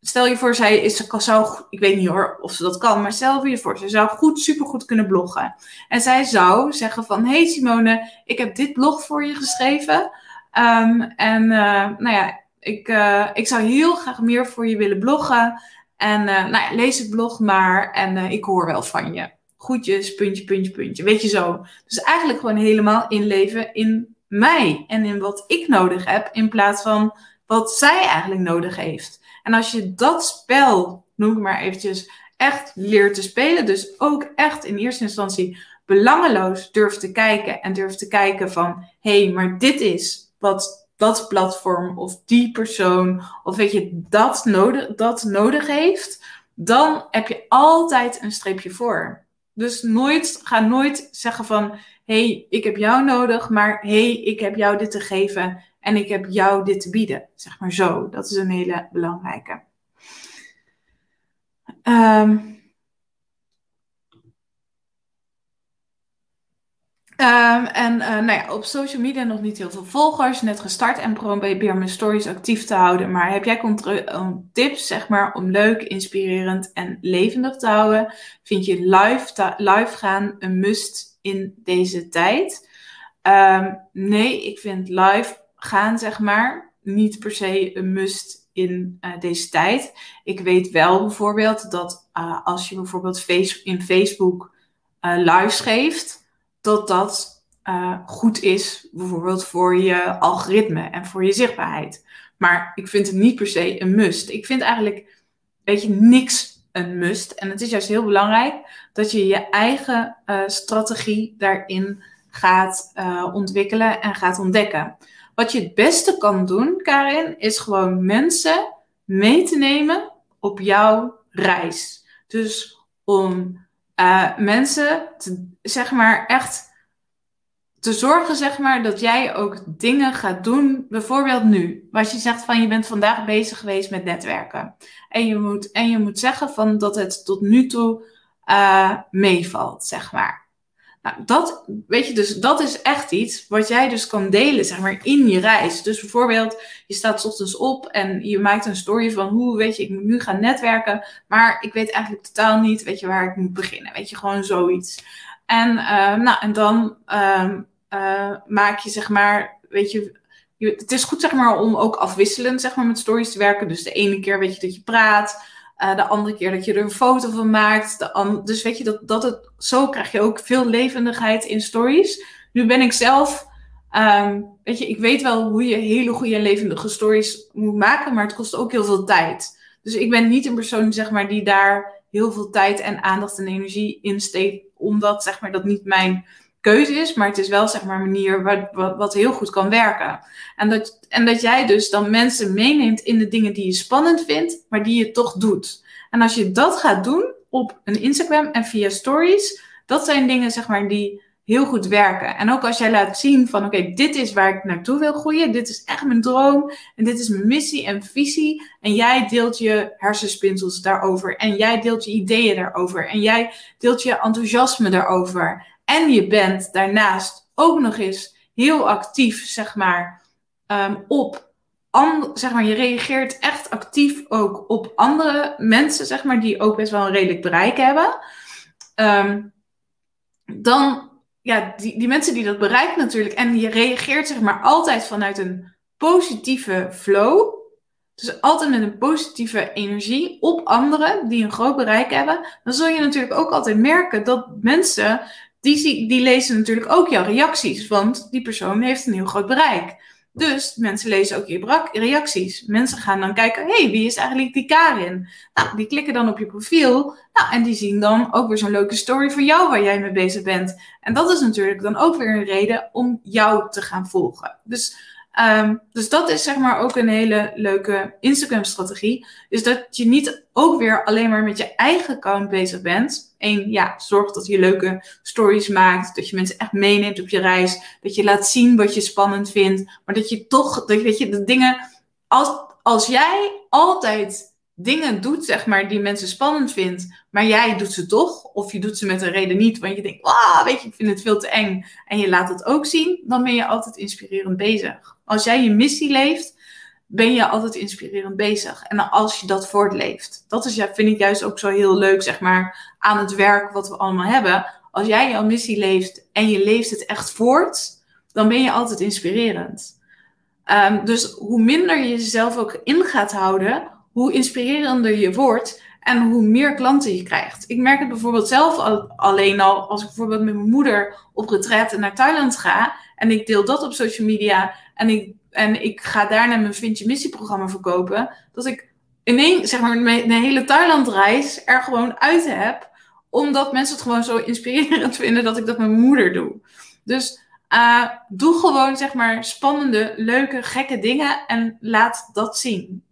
stel je voor, zij is, zou, ik weet niet hoor of ze dat kan, maar stel je voor, ze zou goed, supergoed kunnen bloggen. En zij zou zeggen: van, Hey Simone, ik heb dit blog voor je geschreven. Ehm, en uh, nou ja, ik, uh, ik zou heel graag meer voor je willen bloggen. En uh, nou ja, lees het blog maar en ik hoor wel van je. Goedjes, puntje, puntje, puntje. Weet je zo. Dus eigenlijk gewoon helemaal inleven in mij en in wat ik nodig heb, in plaats van wat zij eigenlijk nodig heeft. En als je dat spel, noem ik maar eventjes, echt leert te spelen, dus ook echt in eerste instantie belangeloos durft te kijken en durft te kijken van, hé, hey, maar dit is wat dat platform of die persoon of weet je, dat nodig, dat nodig heeft, dan heb je altijd een streepje voor. Dus nooit, ga nooit zeggen van, hey, ik heb jou nodig, maar hey, ik heb jou dit te geven en ik heb jou dit te bieden. Zeg maar zo. Dat is een hele belangrijke. Um, Um, en uh, nou ja, op social media nog niet heel veel volgers, net gestart en probeer mijn stories actief te houden. Maar heb jij tips zeg maar, om leuk, inspirerend en levendig te houden? Vind je live, live gaan een must in deze tijd? Um, nee, ik vind live gaan zeg maar niet per se een must in uh, deze tijd. Ik weet wel bijvoorbeeld dat uh, als je bijvoorbeeld in Facebook lives geeft dat dat uh, goed is, bijvoorbeeld voor je algoritme en voor je zichtbaarheid. Maar ik vind het niet per se een must. Ik vind eigenlijk, weet je, niks een must. En het is juist heel belangrijk dat je je eigen uh, strategie daarin gaat uh, ontwikkelen en gaat ontdekken. Wat je het beste kan doen, Karin, is gewoon mensen mee te nemen op jouw reis. Dus om uh, mensen te, zeg maar echt te zorgen, zeg maar, dat jij ook dingen gaat doen. Bijvoorbeeld nu. Als je zegt van je bent vandaag bezig geweest met netwerken. En je moet, en je moet zeggen van dat het tot nu toe uh, meevalt, zeg maar. Nou, dat, weet je, dus dat is echt iets wat jij dus kan delen, zeg maar, in je reis. Dus bijvoorbeeld, je staat ochtends op en je maakt een story van hoe, weet je, ik moet nu gaan netwerken, maar ik weet eigenlijk totaal niet, weet je, waar ik moet beginnen. Weet je, gewoon zoiets. En, uh, nou, en dan uh, maak je, zeg maar, weet je, je, het is goed, zeg maar, om ook afwisselend, zeg maar, met stories te werken. Dus de ene keer, weet je, dat je praat. Uh, de andere keer dat je er een foto van maakt. Dus weet je, dat, dat het, zo krijg je ook veel levendigheid in stories. Nu ben ik zelf, um, weet je, ik weet wel hoe je hele goede en levendige stories moet maken, maar het kost ook heel veel tijd. Dus ik ben niet een persoon, zeg maar, die daar heel veel tijd en aandacht en energie in steekt, omdat, zeg maar, dat niet mijn keuze is, maar het is wel, zeg maar, een manier wat, wat, heel goed kan werken. En dat, en dat jij dus dan mensen meeneemt in de dingen die je spannend vindt, maar die je toch doet. En als je dat gaat doen op een Instagram en via stories, dat zijn dingen, zeg maar, die heel goed werken. En ook als jij laat zien van oké, dit is waar ik naartoe wil groeien, dit is echt mijn droom en dit is mijn missie en visie en jij deelt je hersenspinsels daarover en jij deelt je ideeën daarover en jij deelt je enthousiasme daarover en je bent daarnaast ook nog eens heel actief, zeg maar, um, op zeg maar, je reageert echt actief ook op andere mensen, zeg maar, die ook best wel een redelijk bereik hebben. Um, dan ja, die, die mensen die dat bereiken natuurlijk. En je reageert zeg maar altijd vanuit een positieve flow. Dus altijd met een positieve energie op anderen die een groot bereik hebben. Dan zul je natuurlijk ook altijd merken dat mensen, die, die lezen natuurlijk ook jouw reacties. Want die persoon heeft een heel groot bereik. Dus mensen lezen ook je reacties. Mensen gaan dan kijken, hey, wie is eigenlijk die Karin? Nou, die klikken dan op je profiel. Nou, en die zien dan ook weer zo'n leuke story voor jou waar jij mee bezig bent. En dat is natuurlijk dan ook weer een reden om jou te gaan volgen. Dus Ehm, dus dat is zeg maar ook een hele leuke Instagram-strategie. Is dat je niet ook weer alleen maar met je eigen account bezig bent. En ja, zorg dat je leuke stories maakt. Dat je mensen echt meeneemt op je reis. Dat je laat zien wat je spannend vindt. Maar dat je toch, dat, weet je, de dingen. Als, als jij altijd dingen doet, zeg maar, die mensen spannend vindt, maar jij doet ze toch, of je doet ze met een reden niet, want je denkt, wauw, weet je, ik vind het veel te eng, en je laat het ook zien, dan ben je altijd inspirerend bezig. Als jij je missie leeft, ben je altijd inspirerend bezig. En als je dat voortleeft, dat is, ja, vind ik juist ook zo heel leuk, zeg maar, aan het werk wat we allemaal hebben. Als jij jouw missie leeft en je leeft het echt voort, dan ben je altijd inspirerend. Ehm, dus hoe minder je jezelf ook in gaat houden, hoe inspirerender je wordt en hoe meer klanten je krijgt. Ik merk het bijvoorbeeld zelf al, alleen al als ik bijvoorbeeld met mijn moeder op retraite naar Thailand ga en ik deel dat op social media en ik, en ik ga daarna mijn Vind Je Missie programma verkopen, dat ik ineens, zeg maar, mijn, hele Thailand-reis er gewoon uit heb, omdat mensen het gewoon zo inspirerend *laughs* vinden dat ik dat met mijn moeder doe. Dus uh, doe gewoon, zeg maar, spannende, leuke, gekke dingen en laat dat zien.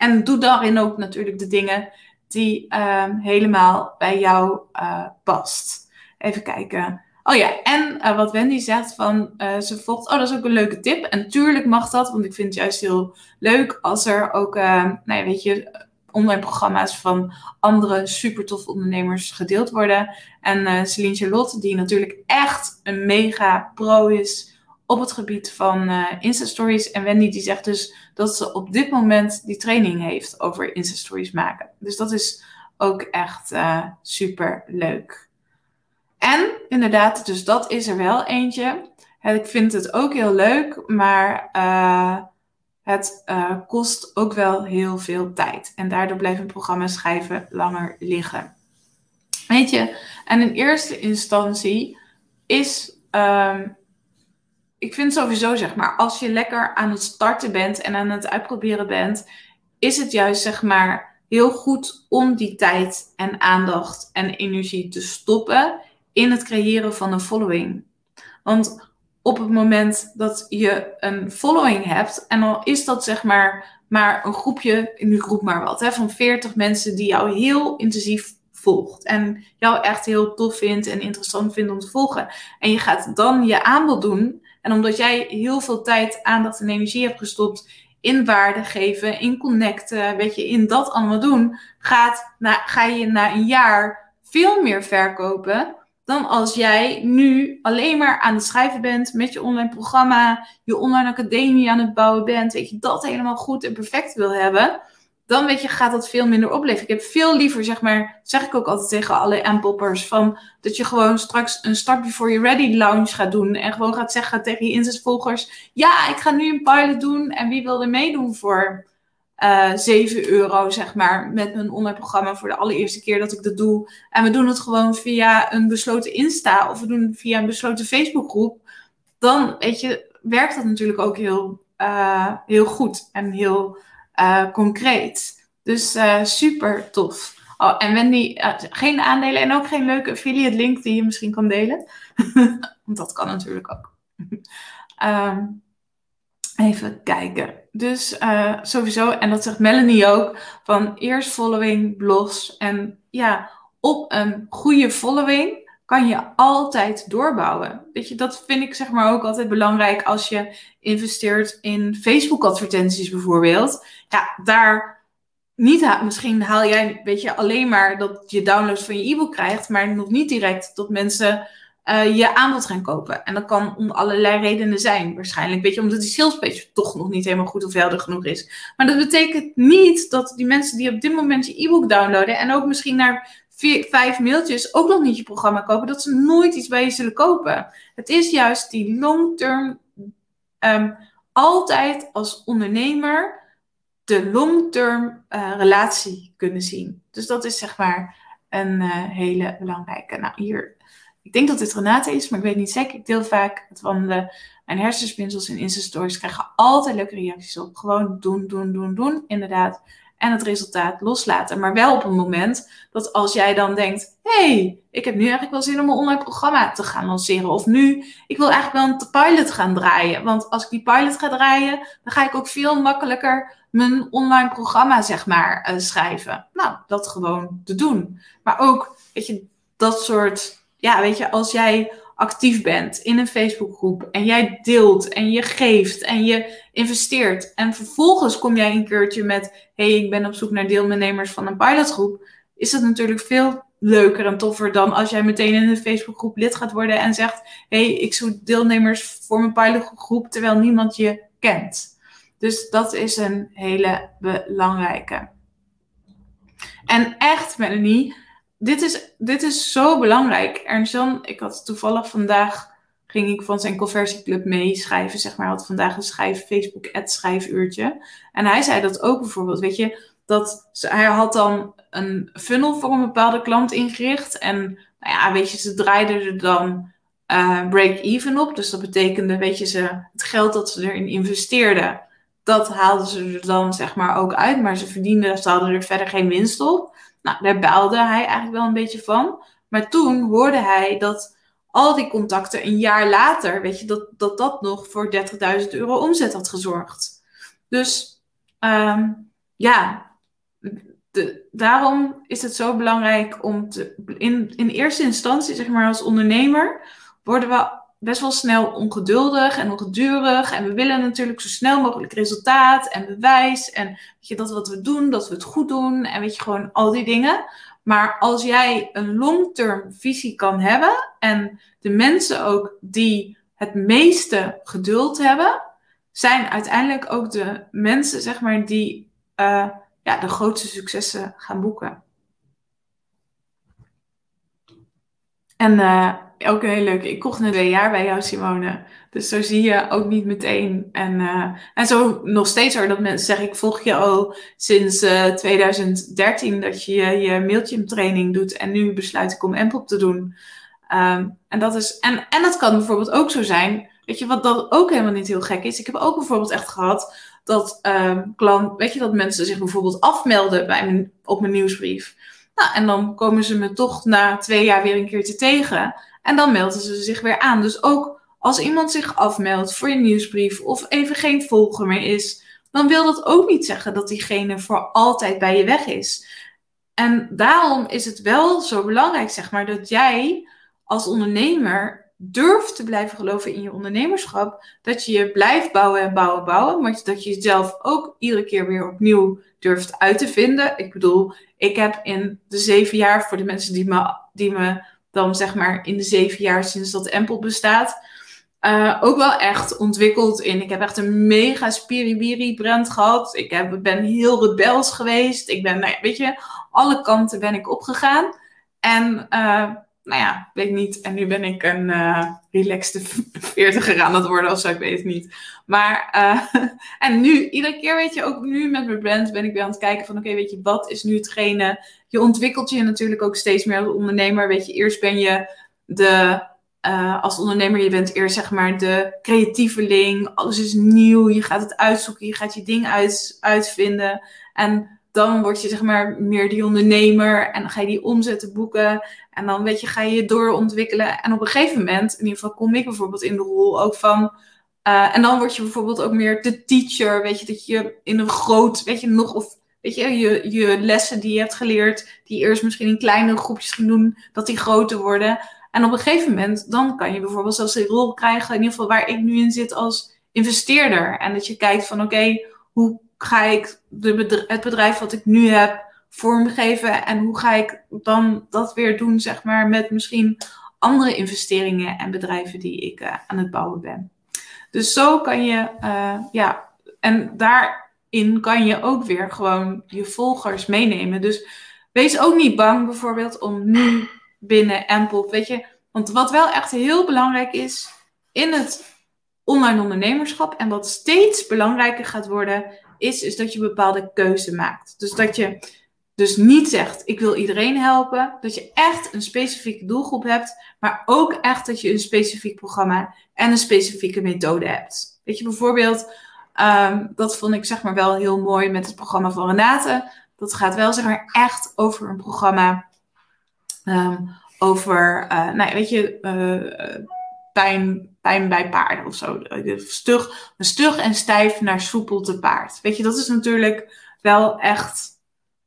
En doe daarin ook natuurlijk de dingen die um, helemaal bij jou uh, past. Even kijken. Oh ja, en uh, wat Wendy zegt van uh, ze volgt. Oh, dat is ook een leuke tip. En tuurlijk mag dat, want ik vind het juist heel leuk als er ook, nou ja, weet je, online programma's van andere super toffe ondernemers gedeeld worden. En Celine Charlotte, die natuurlijk echt een mega pro is op het gebied van uh, Insta-stories. En Wendy die zegt dus dat ze op dit moment die training heeft over Insta-stories maken. Dus dat is ook echt uh, super leuk. En inderdaad, dus dat is er wel eentje. Ik vind het ook heel leuk, maar uh, het kost ook wel heel veel tijd. En daardoor blijft een programma schrijven langer liggen. Weet je, en in eerste instantie is um, ik vind sowieso, zeg maar, als je lekker aan het starten bent en aan het uitproberen bent, is het juist, zeg maar, heel goed om die tijd en aandacht en energie te stoppen in het creëren van een following. Want op het moment dat je een following hebt, en dan is dat zeg maar maar een groepje, nu groep maar wat, hè, van 40 mensen die jou heel intensief volgt. En jou echt heel tof vindt en interessant vindt om te volgen. En je gaat dan je aanbod doen en omdat jij heel veel tijd, aandacht en energie hebt gestopt in waarde geven, in connecten, weet je, in dat allemaal doen, gaat, na, ga je na een jaar veel meer verkopen dan als jij nu alleen maar aan het schrijven bent met je online programma, je online academie aan het bouwen bent, weet je, dat helemaal goed en perfect wil hebben dan weet je, gaat dat veel minder opleveren. Ik heb veel liever, zeg maar, zeg ik ook altijd tegen alle aanpoppers, van dat je gewoon straks een Start Before You Ready lounge gaat doen en gewoon gaat zeggen tegen je inzetvolgers, ja, ik ga nu een pilot doen en wie wil er meedoen voor uh, eh, 7 euro, zeg maar, met mijn online programma voor de allereerste keer dat ik dat doe. En we doen het gewoon via een besloten Insta of we doen het via een besloten Facebookgroep. Dan, weet je, werkt dat natuurlijk ook heel, uh, heel goed en heel uh, concreet. Dus uh, super tof. Oh, en Wendy, uh, geen aandelen en ook geen leuke affiliate link die je misschien kan delen. *laughs* Want dat kan natuurlijk ook. um, *laughs* even kijken. Dus sowieso, en dat zegt Melanie ook, van eerst following, blogs. En ja, op een goede following kan je altijd doorbouwen. Weet je, dat vind ik zeg maar ook altijd belangrijk als je investeert in Facebook advertenties bijvoorbeeld. Ja, daar niet, misschien haal jij, weet je, alleen maar dat je downloads van je e-book krijgt, maar nog niet direct dat mensen uh, je aanbod gaan kopen. En dat kan om allerlei redenen zijn. Waarschijnlijk, weet je, omdat die salespage toch nog niet helemaal goed of helder genoeg is. Maar dat betekent niet dat die mensen die op dit moment je e-book downloaden en ook misschien naar vijf mailtjes ook nog niet je programma kopen, dat ze nooit iets bij je zullen kopen. Het is juist die long-term, um, altijd als ondernemer de long-term uh, relatie kunnen zien. Dus dat is zeg maar een uh, hele belangrijke. Nou, hier, ik denk dat dit Renate is, maar ik weet niet zeker. Ik deel vaak het wandelen. Mijn hersenspinsels in Insta-stories krijgen altijd leuke reacties op. Gewoon doen, doen, doen, doen, inderdaad. En het resultaat loslaten. Maar wel op een moment dat als jij dan denkt: hey, ik heb nu eigenlijk wel zin om een online programma te gaan lanceren. Of nu, ik wil eigenlijk wel een pilot gaan draaien. Want als ik die pilot ga draaien, dan ga ik ook veel makkelijker mijn online programma, zeg maar, uh, schrijven. Nou, dat gewoon te doen. Maar ook, weet je, dat soort, ja, weet je, als jij actief bent in een Facebookgroep en jij deelt en je geeft en je investeert en vervolgens kom jij een keertje met hey, ik ben op zoek naar deelnemers van een pilotgroep, is dat natuurlijk veel leuker en toffer dan als jij meteen in een Facebookgroep lid gaat worden en zegt hey, ik zoek deelnemers voor mijn pilotgroep terwijl niemand je kent. Dus dat is een hele belangrijke. En echt, Melanie, dit is, dit is zo belangrijk. Ernst Jan, ik had toevallig vandaag, ging ik van zijn conversieclub meeschrijven, zeg maar. had vandaag een schrijf, Facebook ad schrijfuurtje. En hij zei dat ook bijvoorbeeld, weet je, dat hij had dan een funnel voor een bepaalde klant ingericht. En nou ja, weet je, ze draaiden er dan uh, break-even op. Dus dat betekende, weet je, ze, het geld dat ze erin investeerden, dat haalden ze er dan zeg maar ook uit. Maar ze verdienden, ze hadden er verder geen winst op. Nou, daar baalde hij eigenlijk wel een beetje van. Maar toen hoorde hij dat al die contacten een jaar later, weet je, dat dat, dat nog voor 30.000 euro omzet had gezorgd. Dus um, ja, daarom is het zo belangrijk om te, in, in eerste instantie, zeg maar als ondernemer, worden we best wel snel ongeduldig en ongedurig. En we willen natuurlijk zo snel mogelijk resultaat en bewijs. En weet je, dat wat we doen, dat we het goed doen. En weet je, gewoon al die dingen. Maar als jij een long-term visie kan hebben en de mensen ook die het meeste geduld hebben, zijn uiteindelijk ook de mensen, zeg maar, die uh, ja, de grootste successen gaan boeken. En uh, ook heel leuk. Ik kocht een twee jaar bij jou, Simone. Dus zo zie je ook niet meteen. En, uh, en zo nog steeds hoor dat mensen zeggen, ik volg je al sinds uh, eh, 2013 dat je je mailtje training doet. En nu besluit ik om Empop te doen. Um, en, dat is, en, en dat kan bijvoorbeeld ook zo zijn. Weet je, wat dat ook helemaal niet heel gek is. Ik heb ook bijvoorbeeld echt gehad dat um, klant, weet je, dat mensen zich bijvoorbeeld afmelden bij mijn, op mijn nieuwsbrief. Nou, en dan komen ze me toch na twee jaar weer een keertje tegen. En dan melden ze zich weer aan. Dus ook als iemand zich afmeldt voor je nieuwsbrief of even geen volger meer is, dan wil dat ook niet zeggen dat diegene voor altijd bij je weg is. En daarom is het wel zo belangrijk, zeg maar, dat jij als ondernemer durft te blijven geloven in je ondernemerschap. Dat je je blijft bouwen en bouwen, bouwen. Maar dat je jezelf ook iedere keer weer opnieuw durft uit te vinden. Ik bedoel, ik heb in de zeven jaar, voor de mensen die me, die me dan zeg maar in de zeven jaar sinds dat Empel bestaat. Uh, ook wel echt ontwikkeld in. Ik heb echt een mega spiribiri brand gehad. Ik heb, ben heel rebels geweest. Ik ben, nou weet je, alle kanten ben ik opgegaan. En uh, nou ja, weet niet. En nu ben ik een uh, relaxte veertiger aan het worden of zo, ik weet het niet. Maar, uh, *laughs* en nu, iedere keer weet je, ook nu met mijn brand ben ik weer aan het kijken van, oké, weet je, wat is nu hetgene? Je ontwikkelt je natuurlijk ook steeds meer als ondernemer. Weet je, eerst ben je de, uh, als ondernemer, je bent eerst zeg maar de creatieveling. Alles is nieuw, je gaat het uitzoeken, je gaat je ding uit, uitvinden. En dan word je zeg maar meer die ondernemer en dan ga je die omzetten boeken en dan weet je, ga je je doorontwikkelen. En op een gegeven moment, in ieder geval kom ik bijvoorbeeld in de rol ook van, uh, en dan word je bijvoorbeeld ook meer de teacher, weet je, dat je in een groot, weet je, nog of weet je, je, je lessen die je hebt geleerd, die eerst misschien in kleine groepjes ging doen, dat die groter worden. En op een gegeven moment, dan kan je bijvoorbeeld zelfs een rol krijgen, in ieder geval waar ik nu in zit als investeerder. En dat je kijkt van, oké, hoe ga ik de het bedrijf wat ik nu heb vormgeven en hoe ga ik dan dat weer doen, zeg maar, met misschien andere investeringen en bedrijven die ik uh, aan het bouwen ben. Dus zo kan je, uh, ja, en daarin kan je ook weer gewoon je volgers meenemen. Dus wees ook niet bang bijvoorbeeld om nu binnen Ample, weet je, want wat wel echt heel belangrijk is in het online ondernemerschap en wat steeds belangrijker gaat worden, is, is dat je bepaalde keuze maakt. Dus dat je dus niet zegt, ik wil iedereen helpen. Dat je echt een specifieke doelgroep hebt. Maar ook echt dat je een specifiek programma en een specifieke methode hebt. Weet je, bijvoorbeeld, ehm, dat vond ik zeg maar wel heel mooi met het programma van Renate. Dat gaat wel zeg maar echt over een programma ehm, over, uh, nou weet je, uh, pijn, bij paarden of zo. Stug, stug en stijf naar soepel te paard. Weet je, dat is natuurlijk wel echt,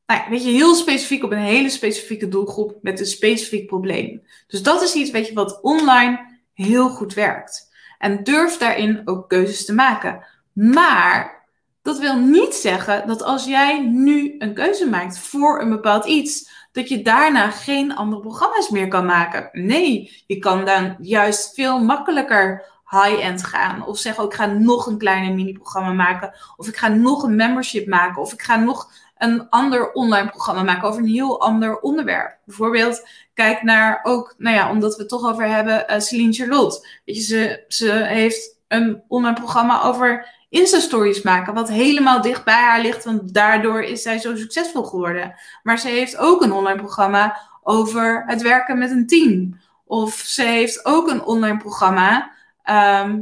nou ja, weet je, heel specifiek op een hele specifieke doelgroep met een specifiek probleem. Dus dat is iets, weet je, wat online heel goed werkt. En durf daarin ook keuzes te maken. Maar dat wil niet zeggen dat als jij nu een keuze maakt voor een bepaald iets, dat je daarna geen andere programma's meer kan maken. Nee, je kan dan juist veel makkelijker high-end gaan. Of zeggen, ook ik ga nog een kleiner mini-programma maken. Of ik ga nog een membership maken. Of ik ga nog een ander online programma maken over een heel ander onderwerp. Bijvoorbeeld, kijk naar ook, nou ja, omdat we het toch over hebben, uh, Celine Charlotte. Weet je, ze, ze heeft een online programma over Insta-stories maken, wat helemaal dicht bij haar ligt, want daardoor is zij zo succesvol geworden. Maar ze heeft ook een online programma over het werken met een team. Of ze heeft ook een online programma ehm,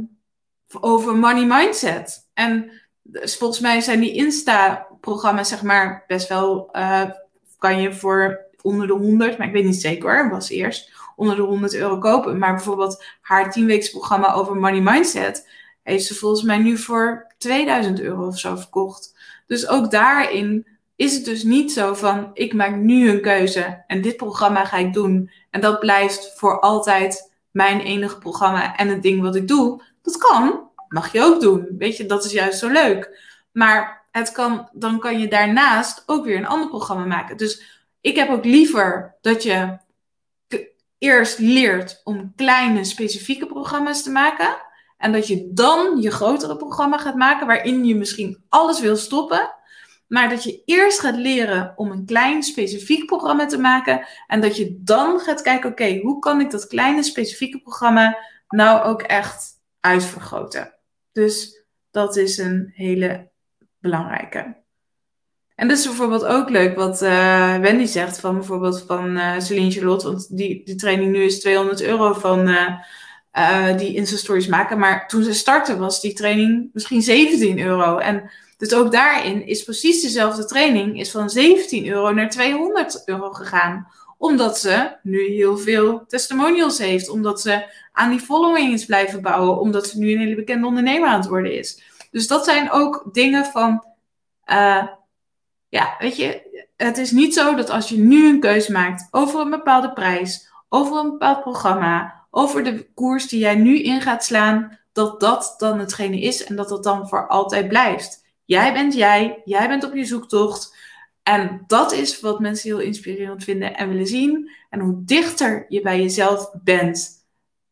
over money mindset. En dus volgens mij zijn die Insta-programma's, zeg maar, best wel. Uh, kan je voor onder de 100, maar ik weet niet zeker hoor, was eerst onder de 100 euro kopen. Maar bijvoorbeeld haar 10 programma over money mindset heeft ze volgens mij nu voor 2000 euro of zo verkocht. Dus ook daarin is het dus niet zo van ik maak nu een keuze en dit programma ga ik doen. En dat blijft voor altijd mijn enige programma en het ding wat ik doe. Dat kan, mag je ook doen. Weet je, dat is juist zo leuk. Maar het kan, dan kan je daarnaast ook weer een ander programma maken. Dus ik heb ook liever dat je eerst leert om kleine specifieke programma's te maken en dat je dan je grotere programma gaat maken, waarin je misschien alles wil stoppen. Maar dat je eerst gaat leren om een klein specifiek programma te maken. En dat je dan gaat kijken, oké, hoe kan ik dat kleine specifieke programma nou ook echt uitvergroten? Dus dat is een hele belangrijke. En dat is bijvoorbeeld ook leuk wat uh, Wendy zegt van bijvoorbeeld van uh, Celine Charlotte. Want die, die training nu is 200 euro van... Uh, uh, die Insta-stories maken. Maar toen ze startte was die training misschien 17 euro. En dus ook daarin is precies dezelfde training is van 17 euro naar 200 euro gegaan. Omdat ze nu heel veel testimonials heeft. Omdat ze aan die following is blijven bouwen. Omdat ze nu een hele bekende ondernemer aan het worden is. Dus dat zijn ook dingen van... Uh, ja, weet je, het is niet zo dat als je nu een keuze maakt over een bepaalde prijs, over een bepaald programma, over de koers die jij nu in gaat slaan, dat dat dan hetgene is en dat dat dan voor altijd blijft. Jij bent jij, jij bent op je zoektocht. En dat is wat mensen heel inspirerend vinden en willen zien. En hoe dichter je bij jezelf bent.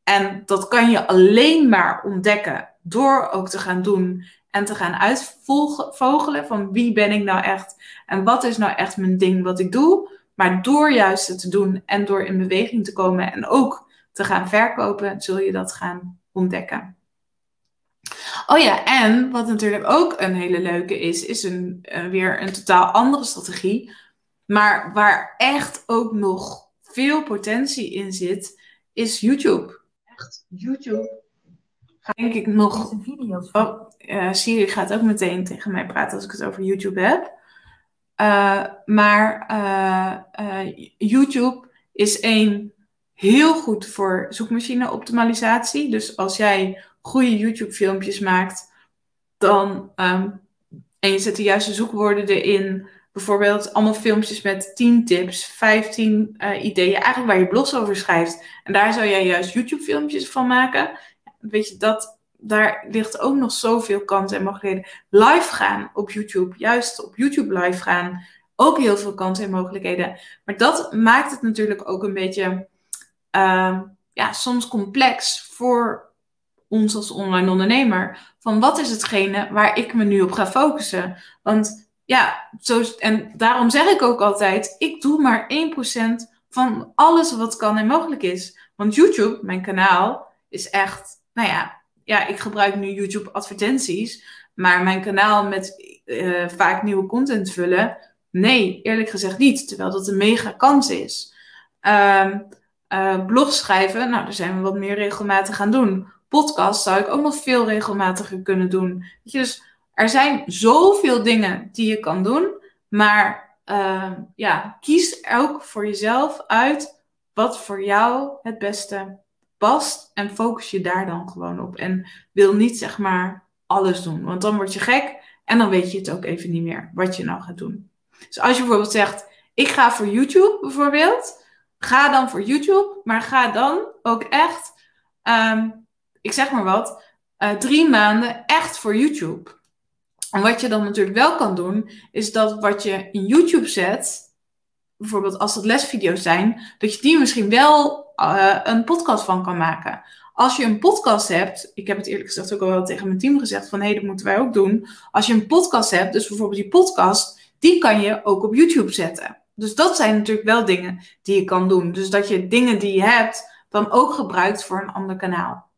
En dat kan je alleen maar ontdekken door ook te gaan doen en te gaan uitvogelen van wie ben ik nou echt en wat is nou echt mijn ding wat ik doe. Maar door juist het te doen en door in beweging te komen en ook te gaan verkopen, zul je dat gaan ontdekken. Oh ja, en wat natuurlijk ook een hele leuke is, is een, uh, weer een totaal andere strategie. Maar waar echt ook nog veel potentie in zit, is YouTube. Echt, YouTube. Ga denk ik nog. Video's oh, uh, Siri gaat ook meteen tegen mij praten als ik het over YouTube heb. Uh, maar YouTube is een heel goed voor zoekmachine optimalisatie. Dus als jij goede YouTube filmpjes maakt, dan um, en je zet de juiste zoekwoorden erin. Bijvoorbeeld allemaal filmpjes met 10 tips, 15 uh, eh, ideeën, eigenlijk waar je blogs over schrijft. En daar zou jij juist YouTube filmpjes van maken. Weet je, dat, daar ligt ook nog zoveel kansen en mogelijkheden. Live gaan op YouTube, juist op YouTube live gaan. Ook heel veel kansen en mogelijkheden. Maar dat maakt het natuurlijk ook een beetje uh, ja, soms complex voor ons als online ondernemer. Van wat is hetgene waar ik me nu op ga focussen? Want ja, zo, en daarom zeg ik ook altijd: ik doe maar 1% van alles wat kan en mogelijk is. Want YouTube, mijn kanaal, is echt, nou ja, ja ik gebruik nu YouTube advertenties. Maar mijn kanaal met uh, vaak nieuwe content vullen, nee, eerlijk gezegd niet. Terwijl dat een mega kans is. Um, uh, blog schrijven, nou, daar zijn we wat meer regelmatig gaan doen. Podcast zou ik ook nog veel regelmatiger kunnen doen. Weet je, dus er zijn zoveel dingen die je kan doen, maar uh, ja, kies ook voor jezelf uit wat voor jou het beste past en focus je daar dan gewoon op. En wil niet zeg maar alles doen, want dan word je gek en dan weet je het ook even niet meer wat je nou gaat doen. Dus als je bijvoorbeeld zegt, ik ga voor YouTube bijvoorbeeld, ga dan voor YouTube, maar ga dan ook echt, um, ik zeg maar wat, uh, drie maanden echt voor YouTube. En wat je dan natuurlijk wel kan doen, is dat wat je in YouTube zet, bijvoorbeeld als dat lesvideo's zijn, dat je die misschien wel uh, een podcast van kan maken. Als je een podcast hebt, ik heb het eerlijk gezegd ook al wel tegen mijn team gezegd van hé, dat moeten wij ook doen. Als je een podcast hebt, dus bijvoorbeeld die podcast, die kan je ook op YouTube zetten. Dus dat zijn natuurlijk wel dingen die je kan doen. Dus dat je dingen die je hebt dan ook gebruikt voor een ander kanaal.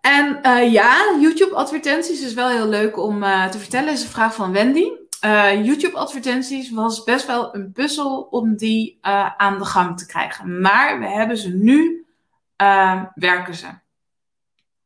En uh, ja, YouTube-advertenties is wel heel leuk om uh, te vertellen. is een vraag van Wendy. Uh, YouTube-advertenties was best wel een puzzel om die aan de gang te krijgen. Maar we hebben ze nu, werken ze.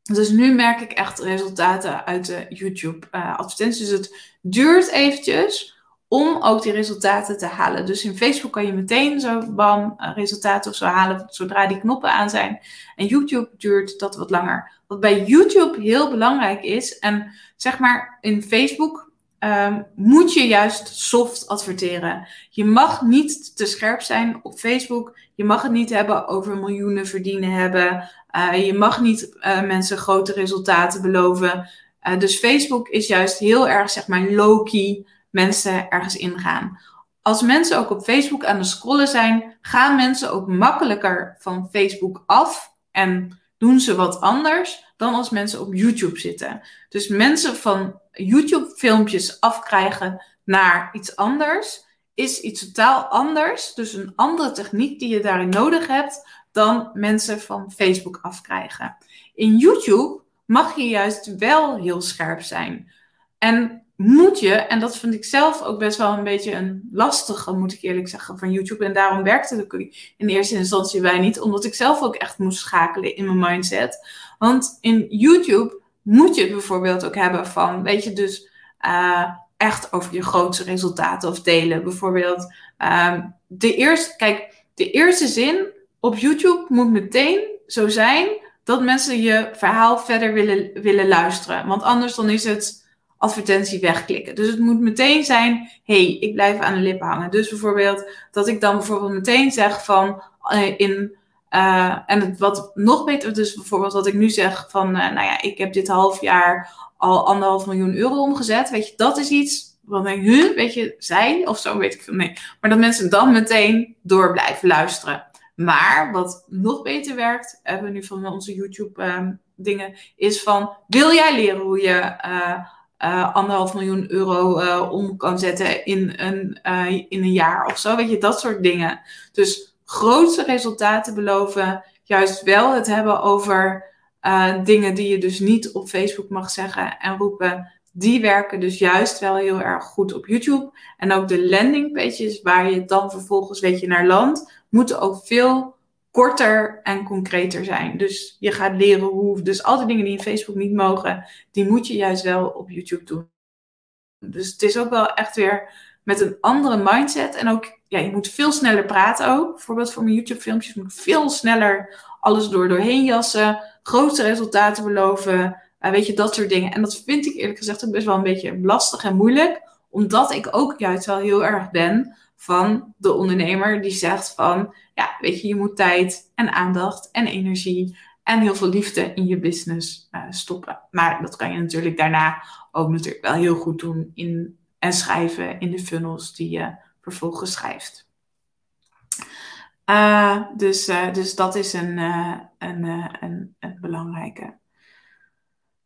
Dus nu merk ik echt resultaten uit de YouTube-advertenties. dus het duurt eventjes om ook die resultaten te halen. Dus in Facebook kan je meteen zo bam resultaten of zo halen zodra die knoppen aan zijn. En YouTube duurt dat wat langer. Wat bij YouTube heel belangrijk is, en zeg maar in Facebook um, moet je juist soft adverteren. Je mag niet te scherp zijn op Facebook. Je mag het niet hebben over miljoenen verdienen hebben. Uh, je mag niet uh, mensen grote resultaten beloven. Dus Facebook is juist heel erg, zeg maar, low-key mensen ergens ingaan. Als mensen ook op Facebook aan het scrollen zijn, gaan mensen ook makkelijker van Facebook af en doen ze wat anders dan als mensen op YouTube zitten. Dus mensen van YouTube-filmpjes afkrijgen naar iets anders is iets totaal anders. Dus een andere techniek die je daarin nodig hebt dan mensen van Facebook afkrijgen. In YouTube mag je juist wel heel scherp zijn. En moet je, en dat vind ik zelf ook best wel een beetje een lastige, moet ik eerlijk zeggen, van YouTube. En daarom werkte het in eerste instantie bij niet, omdat ik zelf ook echt moest schakelen in mijn mindset. Want in YouTube moet je het bijvoorbeeld ook hebben van, weet je, dus uh, echt over je grootste resultaten of delen. Bijvoorbeeld, uh, de eerste, kijk, de eerste zin op YouTube moet meteen zo zijn dat mensen je verhaal verder willen, willen luisteren. Want anders dan is het advertentie wegklikken. Dus het moet meteen zijn, hey, ik blijf aan de lippen hangen. Dus bijvoorbeeld dat ik dan bijvoorbeeld meteen zeg van uh, in uh, en wat nog beter, dus bijvoorbeeld wat ik nu zeg van, uh, nou ja, ik heb dit half jaar al anderhalf miljoen euro omgezet. Weet je, dat is iets wat ik, weet je, zij of zo, weet ik veel. Nee, maar dat mensen dan meteen door blijven luisteren. Maar wat nog beter werkt, hebben we nu van onze YouTube um, dingen, is van, wil jij leren hoe je anderhalf miljoen euro uh, om kan zetten in een, uh, in een jaar of zo. Weet je, dat soort dingen. Dus grootste resultaten beloven, juist wel het hebben over dingen die je dus niet op Facebook mag zeggen en roepen. Die werken dus juist wel heel erg goed op YouTube. En ook de landingpages waar je dan vervolgens weet je naar land, moeten ook veel korter en concreter zijn. Dus je gaat leren hoe. Dus al die dingen die in Facebook niet mogen, die moet je juist wel op YouTube doen. Dus het is ook wel echt weer met een andere mindset. En ook, ja, je moet veel sneller praten ook. Bijvoorbeeld voor mijn YouTube-filmpjes moet ik veel sneller alles door doorheen jassen. Grote resultaten beloven. Uh, weet je, dat soort dingen. En dat vind ik eerlijk gezegd ook best wel een beetje lastig en moeilijk. Omdat ik ook juist wel heel erg ben van de ondernemer die zegt van, ja, weet je, je moet tijd en aandacht en energie en heel veel liefde in je business uh, stoppen. Maar dat kan je natuurlijk daarna ook natuurlijk wel heel goed doen in, en schrijven in de funnels die je vervolgens schrijft. Uh, dus, uh, dus dat is een, een, een, een belangrijke.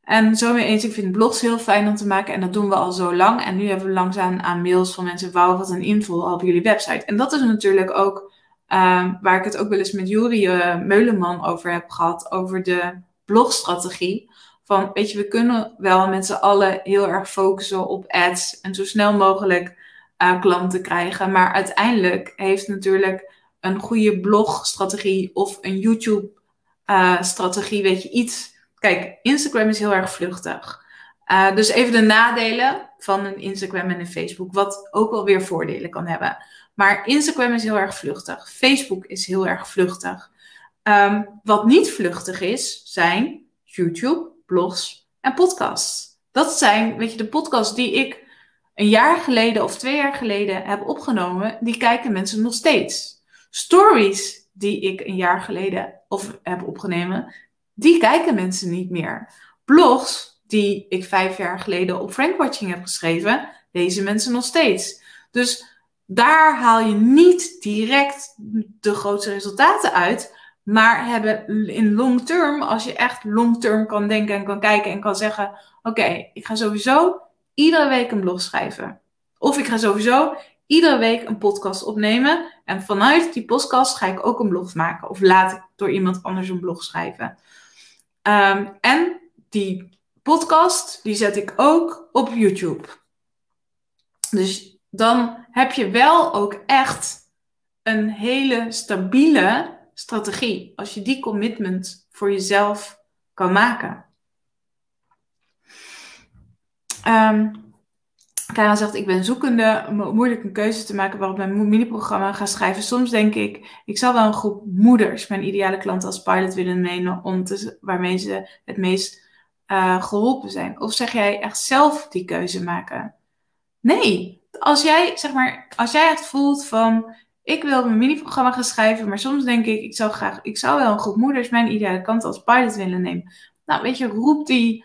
En zo mee eens, ik vind blogs heel fijn om te maken en dat doen we al zo lang. En nu hebben we langzaam aan mails van mensen, wauw, wat een invul op jullie website. En dat is natuurlijk ook um, waar ik het ook wel eens met Juri uh, Meuleman over heb gehad, over de blogstrategie. Van, weet je, we kunnen wel met z'n allen heel erg focussen op ads en zo snel mogelijk uh, klanten krijgen. Maar uiteindelijk heeft natuurlijk een goede blogstrategie of een YouTube-strategie, uh, weet je, iets Kijk, Instagram is heel erg vluchtig. Uh, dus even de nadelen van een Instagram en een Facebook, wat ook wel weer voordelen kan hebben. Maar Instagram is heel erg vluchtig. Facebook is heel erg vluchtig. Um, wat niet vluchtig is, zijn YouTube, blogs en podcasts. Dat zijn, weet je, de podcasts die ik een jaar geleden of twee jaar geleden heb opgenomen, die kijken mensen nog steeds. Stories die ik een jaar geleden of heb opgenomen, die kijken mensen niet meer. Blogs die ik vijf jaar geleden op Frankwatching heb geschreven, lezen mensen nog steeds. Dus daar haal je niet direct de grootste resultaten uit. Maar hebben in long term, als je echt long term kan denken en kan kijken en kan zeggen: Oké, ik ga sowieso iedere week een blog schrijven. Of ik ga sowieso iedere week een podcast opnemen. En vanuit die podcast ga ik ook een blog maken. Of laat ik door iemand anders een blog schrijven. Ehm, en die podcast, die zet ik ook op YouTube. Dus dan heb je wel ook echt een hele stabiele strategie. Als je die commitment voor jezelf kan maken. Um, Karen zegt, ik ben zoekende, moeilijk een keuze te maken waarop mijn mini-programma ga schrijven. Soms denk ik, ik zal wel een groep moeders, mijn ideale klanten als pilot willen nemen, om te, waarmee ze het meest uh, geholpen zijn. Of zeg jij echt zelf die keuze maken? Nee, als jij, zeg maar, als jij echt voelt van, ik wil mijn mini-programma gaan schrijven, maar soms denk ik, ik zou graag, ik zou wel een groep moeders, mijn ideale klant als pilot willen nemen. Nou, weet je, roep die,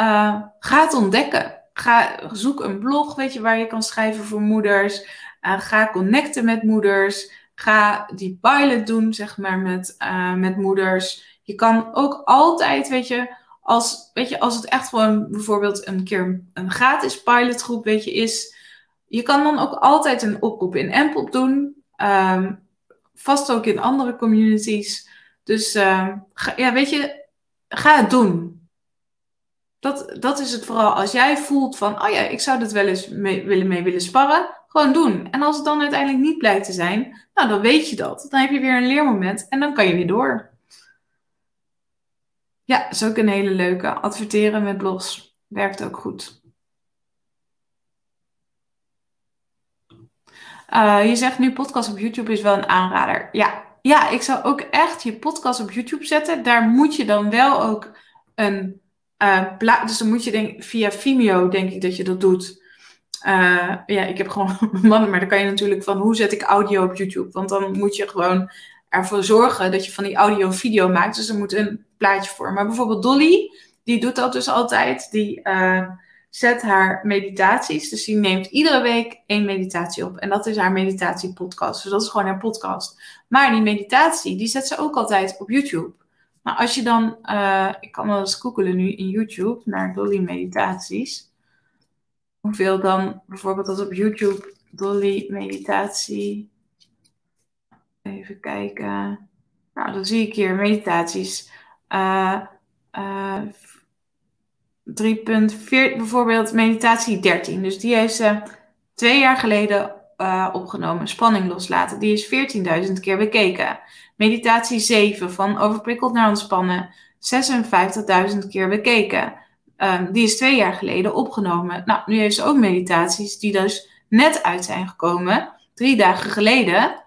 uh, ga het ontdekken. Ga, zoek een blog, weet je, waar je kan schrijven voor moeders. Uh, ga connecten met moeders. Ga die pilot doen, zeg maar, met, uh, met moeders. Je kan ook altijd, weet je, als, weet je, als het echt gewoon bijvoorbeeld een keer een gratis pilotgroep, weet je, is. Je kan dan ook altijd een oproep in Ampop doen. Um, vast ook in andere communities. Dus uh, ja, weet je, ga het doen. Dat, dat is het vooral. Als jij voelt van, oh ja, ik zou dat wel eens mee, willen mee willen sparren, gewoon doen. En als het dan uiteindelijk niet blijkt te zijn, nou dan weet je dat. Dan heb je weer een leermoment en dan kan je weer door. Ja, is ook een hele leuke. Adverteren met blogs werkt ook goed. Uh, je zegt nu podcast op YouTube is wel een aanrader. Ja, ja, ik zou ook echt je podcast op YouTube zetten. Daar moet je dan wel ook een uh, dus dan moet je denk, via Vimeo, denk ik dat je dat doet. Uh, ja, ik heb gewoon *laughs* mannen, maar dan kan je natuurlijk van hoe zet ik audio op YouTube? Want dan moet je gewoon ervoor zorgen dat je van die audio video maakt. Dus er moet een plaatje voor. Maar bijvoorbeeld Dolly, die doet dat dus altijd. Die uh, zet haar meditaties. Dus die neemt iedere week één meditatie op. En dat is haar meditatiepodcast. Dus dat is gewoon haar podcast. Maar die meditatie, die zet ze ook altijd op YouTube. Maar als je dan, uh, ik kan wel eens googelen nu in YouTube naar Dolly meditaties. Hoeveel dan bijvoorbeeld als op YouTube Dolly meditatie. Even kijken. Nou, dan zie ik hier meditaties. Uh, uh, 3.4 bijvoorbeeld meditatie 13. Dus die heeft ze twee jaar geleden uh, opgenomen. Spanning loslaten. Die is 14.000 keer bekeken. Meditatie 7 van overprikkeld naar ontspannen. 56.000 keer bekeken. Um, die is twee jaar geleden opgenomen. Nou, nu heeft ze ook meditaties die dus net uit zijn gekomen. Drie dagen geleden.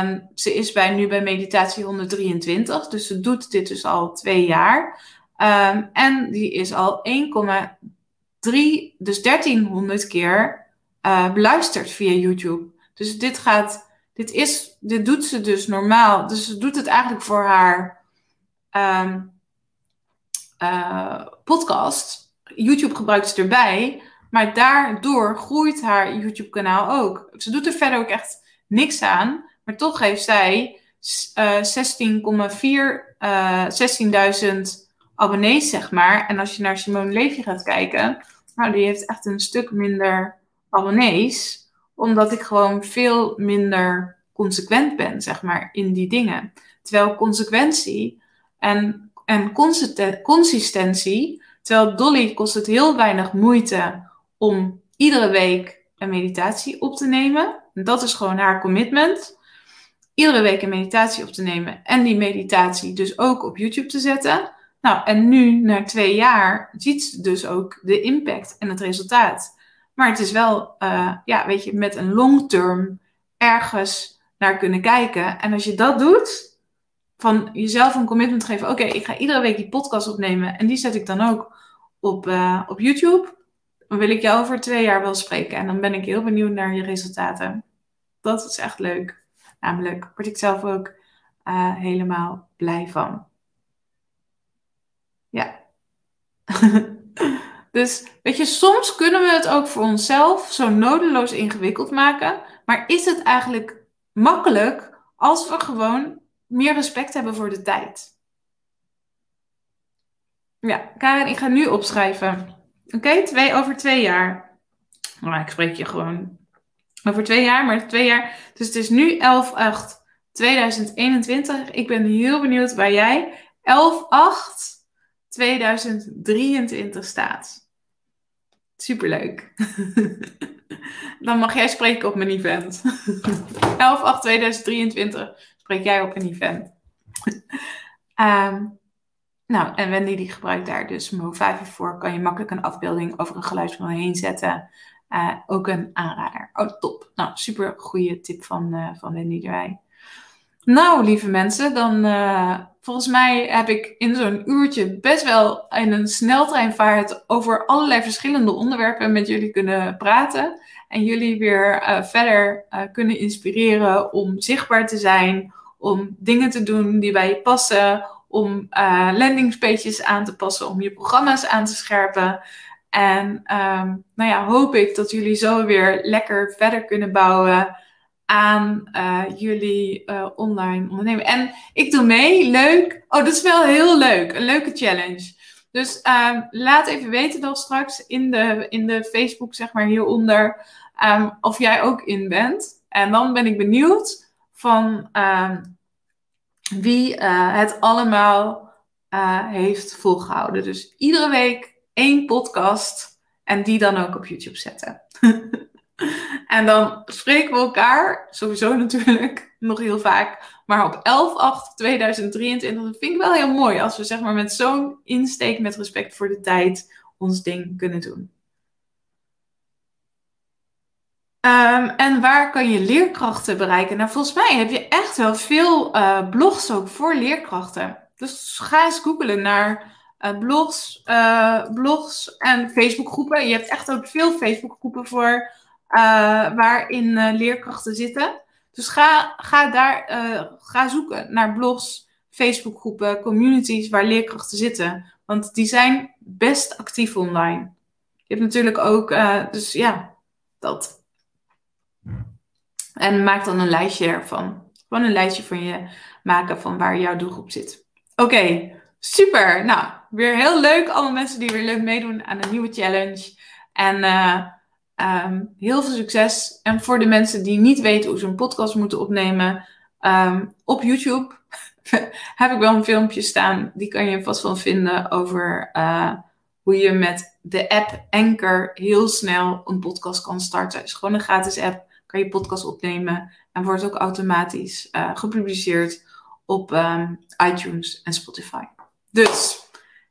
Um, ze is bij, nu bij meditatie 123. Dus ze doet dit dus al twee jaar. Um, en die is al 1,3, dus 1300 keer uh, beluisterd via YouTube. Dus dit gaat dit, is, dit doet ze dus normaal. Dus ze doet het eigenlijk voor haar um, uh, podcast. YouTube gebruikt ze erbij. Maar daardoor groeit haar YouTube-kanaal ook. Ze doet er verder ook echt niks aan. Maar toch heeft zij uh, 16,4, uh, 16.000 abonnees, zeg maar. En als je naar Simone Levy gaat kijken, nou, die heeft echt een stuk minder abonnees omdat ik gewoon veel minder consequent ben, zeg maar, in die dingen. Terwijl consequentie en, en consistentie, terwijl Dolly kost het heel weinig moeite om iedere week een meditatie op te nemen. Dat is gewoon haar commitment. Iedere week een meditatie op te nemen en die meditatie dus ook op YouTube te zetten. Nou, en nu, na twee jaar, ziet ze dus ook de impact en het resultaat. Maar het is wel, uh, ja, weet je, met een long term ergens naar kunnen kijken. En als je dat doet, van jezelf een commitment geven. Oké, ik ga iedere week die podcast opnemen. En die zet ik dan ook op, uh, op YouTube. Dan wil ik jou over twee jaar wel spreken. En dan ben ik heel benieuwd naar je resultaten. Dat is echt leuk. Namelijk word ik zelf ook uh, helemaal blij van. Ja. *laughs* dus weet je, soms kunnen we het ook voor onszelf zo nodeloos ingewikkeld maken. Maar is het eigenlijk makkelijk als we gewoon meer respect hebben voor de tijd? Ja, Karen, ik ga nu opschrijven. Oké, twee over twee jaar. Nou, ik spreek je gewoon over twee jaar, maar twee jaar. Dus het is nu 11, 8, 2021. Ik ben heel benieuwd waar jij 11, 8, 2023 staat. Superleuk. *laughs* Dan mag jij spreken op mijn event. 11, 8, 2023 spreek jij op een event. um, *laughs* nou, en Wendy die gebruikt daar dus Mo 5 voor. Kan je makkelijk een afbeelding over een geluidsbron heen zetten. Uh, ook een aanrader. Oh, top. Nou, super goede tip van, uh, van Wendy erbij. Nou, lieve mensen, dan uh, volgens mij heb ik in zo'n uurtje best wel in een sneltreinvaart over allerlei verschillende onderwerpen met jullie kunnen praten. En jullie weer verder kunnen inspireren om zichtbaar te zijn, om dingen te doen die bij je passen, om landingspages aan te passen, om je programma's aan te scherpen. En um, nou ja, hoop ik dat jullie zo weer lekker verder kunnen bouwen aan uh, jullie uh, online ondernemen. En ik doe mee, leuk. Oh, dat is wel heel leuk, een leuke challenge. Dus um, laat even weten dan straks in de, in de Facebook, zeg maar hieronder, um, of jij ook in bent. En dan ben ik benieuwd van wie uh, het allemaal heeft volgehouden. Dus iedere week één podcast en die dan ook op YouTube zetten. *laughs* *laughs* en dan spreken we elkaar, sowieso natuurlijk, *laughs* nog heel vaak. Maar op 11-8-2023, dat vind ik wel heel mooi. Als we zeg maar met zo'n insteek, met respect voor de tijd, ons ding kunnen doen. Um, en waar kan je leerkrachten bereiken? Nou, volgens mij heb je echt wel veel uh, blogs ook voor leerkrachten. Dus ga eens googlen naar uh, blogs, uh, blogs en Facebookgroepen. Je hebt echt ook veel Facebookgroepen voor waarin leerkrachten zitten. Dus ga, ga daar ga zoeken naar blogs, Facebookgroepen, communities waar leerkrachten zitten. Want die zijn best actief online. Je hebt natuurlijk ook, dus ja, dat. En maak dan een lijstje ervan. Gewoon een lijstje van je maken van waar jouw doelgroep zit. Oké, super. Nou, weer heel leuk. Allemaal mensen die weer leuk meedoen aan een nieuwe challenge. En um, heel veel succes. En voor de mensen die niet weten hoe ze een podcast moeten opnemen, um, op YouTube *laughs* heb ik wel een filmpje staan. Die kan je vast wel vinden over uh, hoe je met de app Anchor heel snel een podcast kan starten. Het is gewoon een gratis app kan je podcast opnemen en wordt ook automatisch uh, gepubliceerd op um, iTunes en Spotify. Dus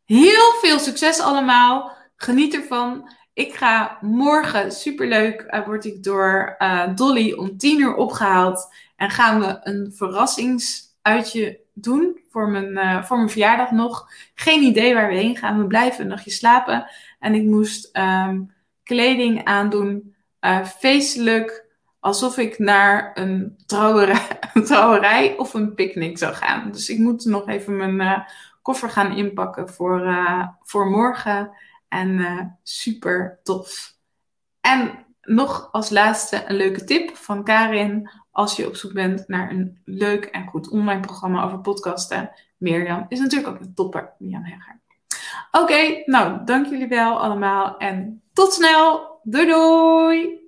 heel veel succes allemaal. Geniet ervan. Ik ga morgen, superleuk, uh, word ik door uh, Dolly om 10 uur opgehaald. En gaan we een verrassingsuitje doen voor mijn, voor mijn verjaardag nog. Geen idee waar we heen gaan. We blijven een nachtje slapen. En ik moest um, kleding aandoen. feestelijk alsof ik naar een trouwerij, *laughs* trouwerij of een picknick zou gaan. Dus ik moet nog even mijn koffer gaan inpakken voor, voor morgen. En uh, super tof. En nog als laatste een leuke tip van Karin. Als je op zoek bent naar een leuk en goed online programma over podcasten. Mirjam is natuurlijk ook een topper, Mirjam Hegger. Oké, nou dank jullie wel allemaal en tot snel. Doei doei!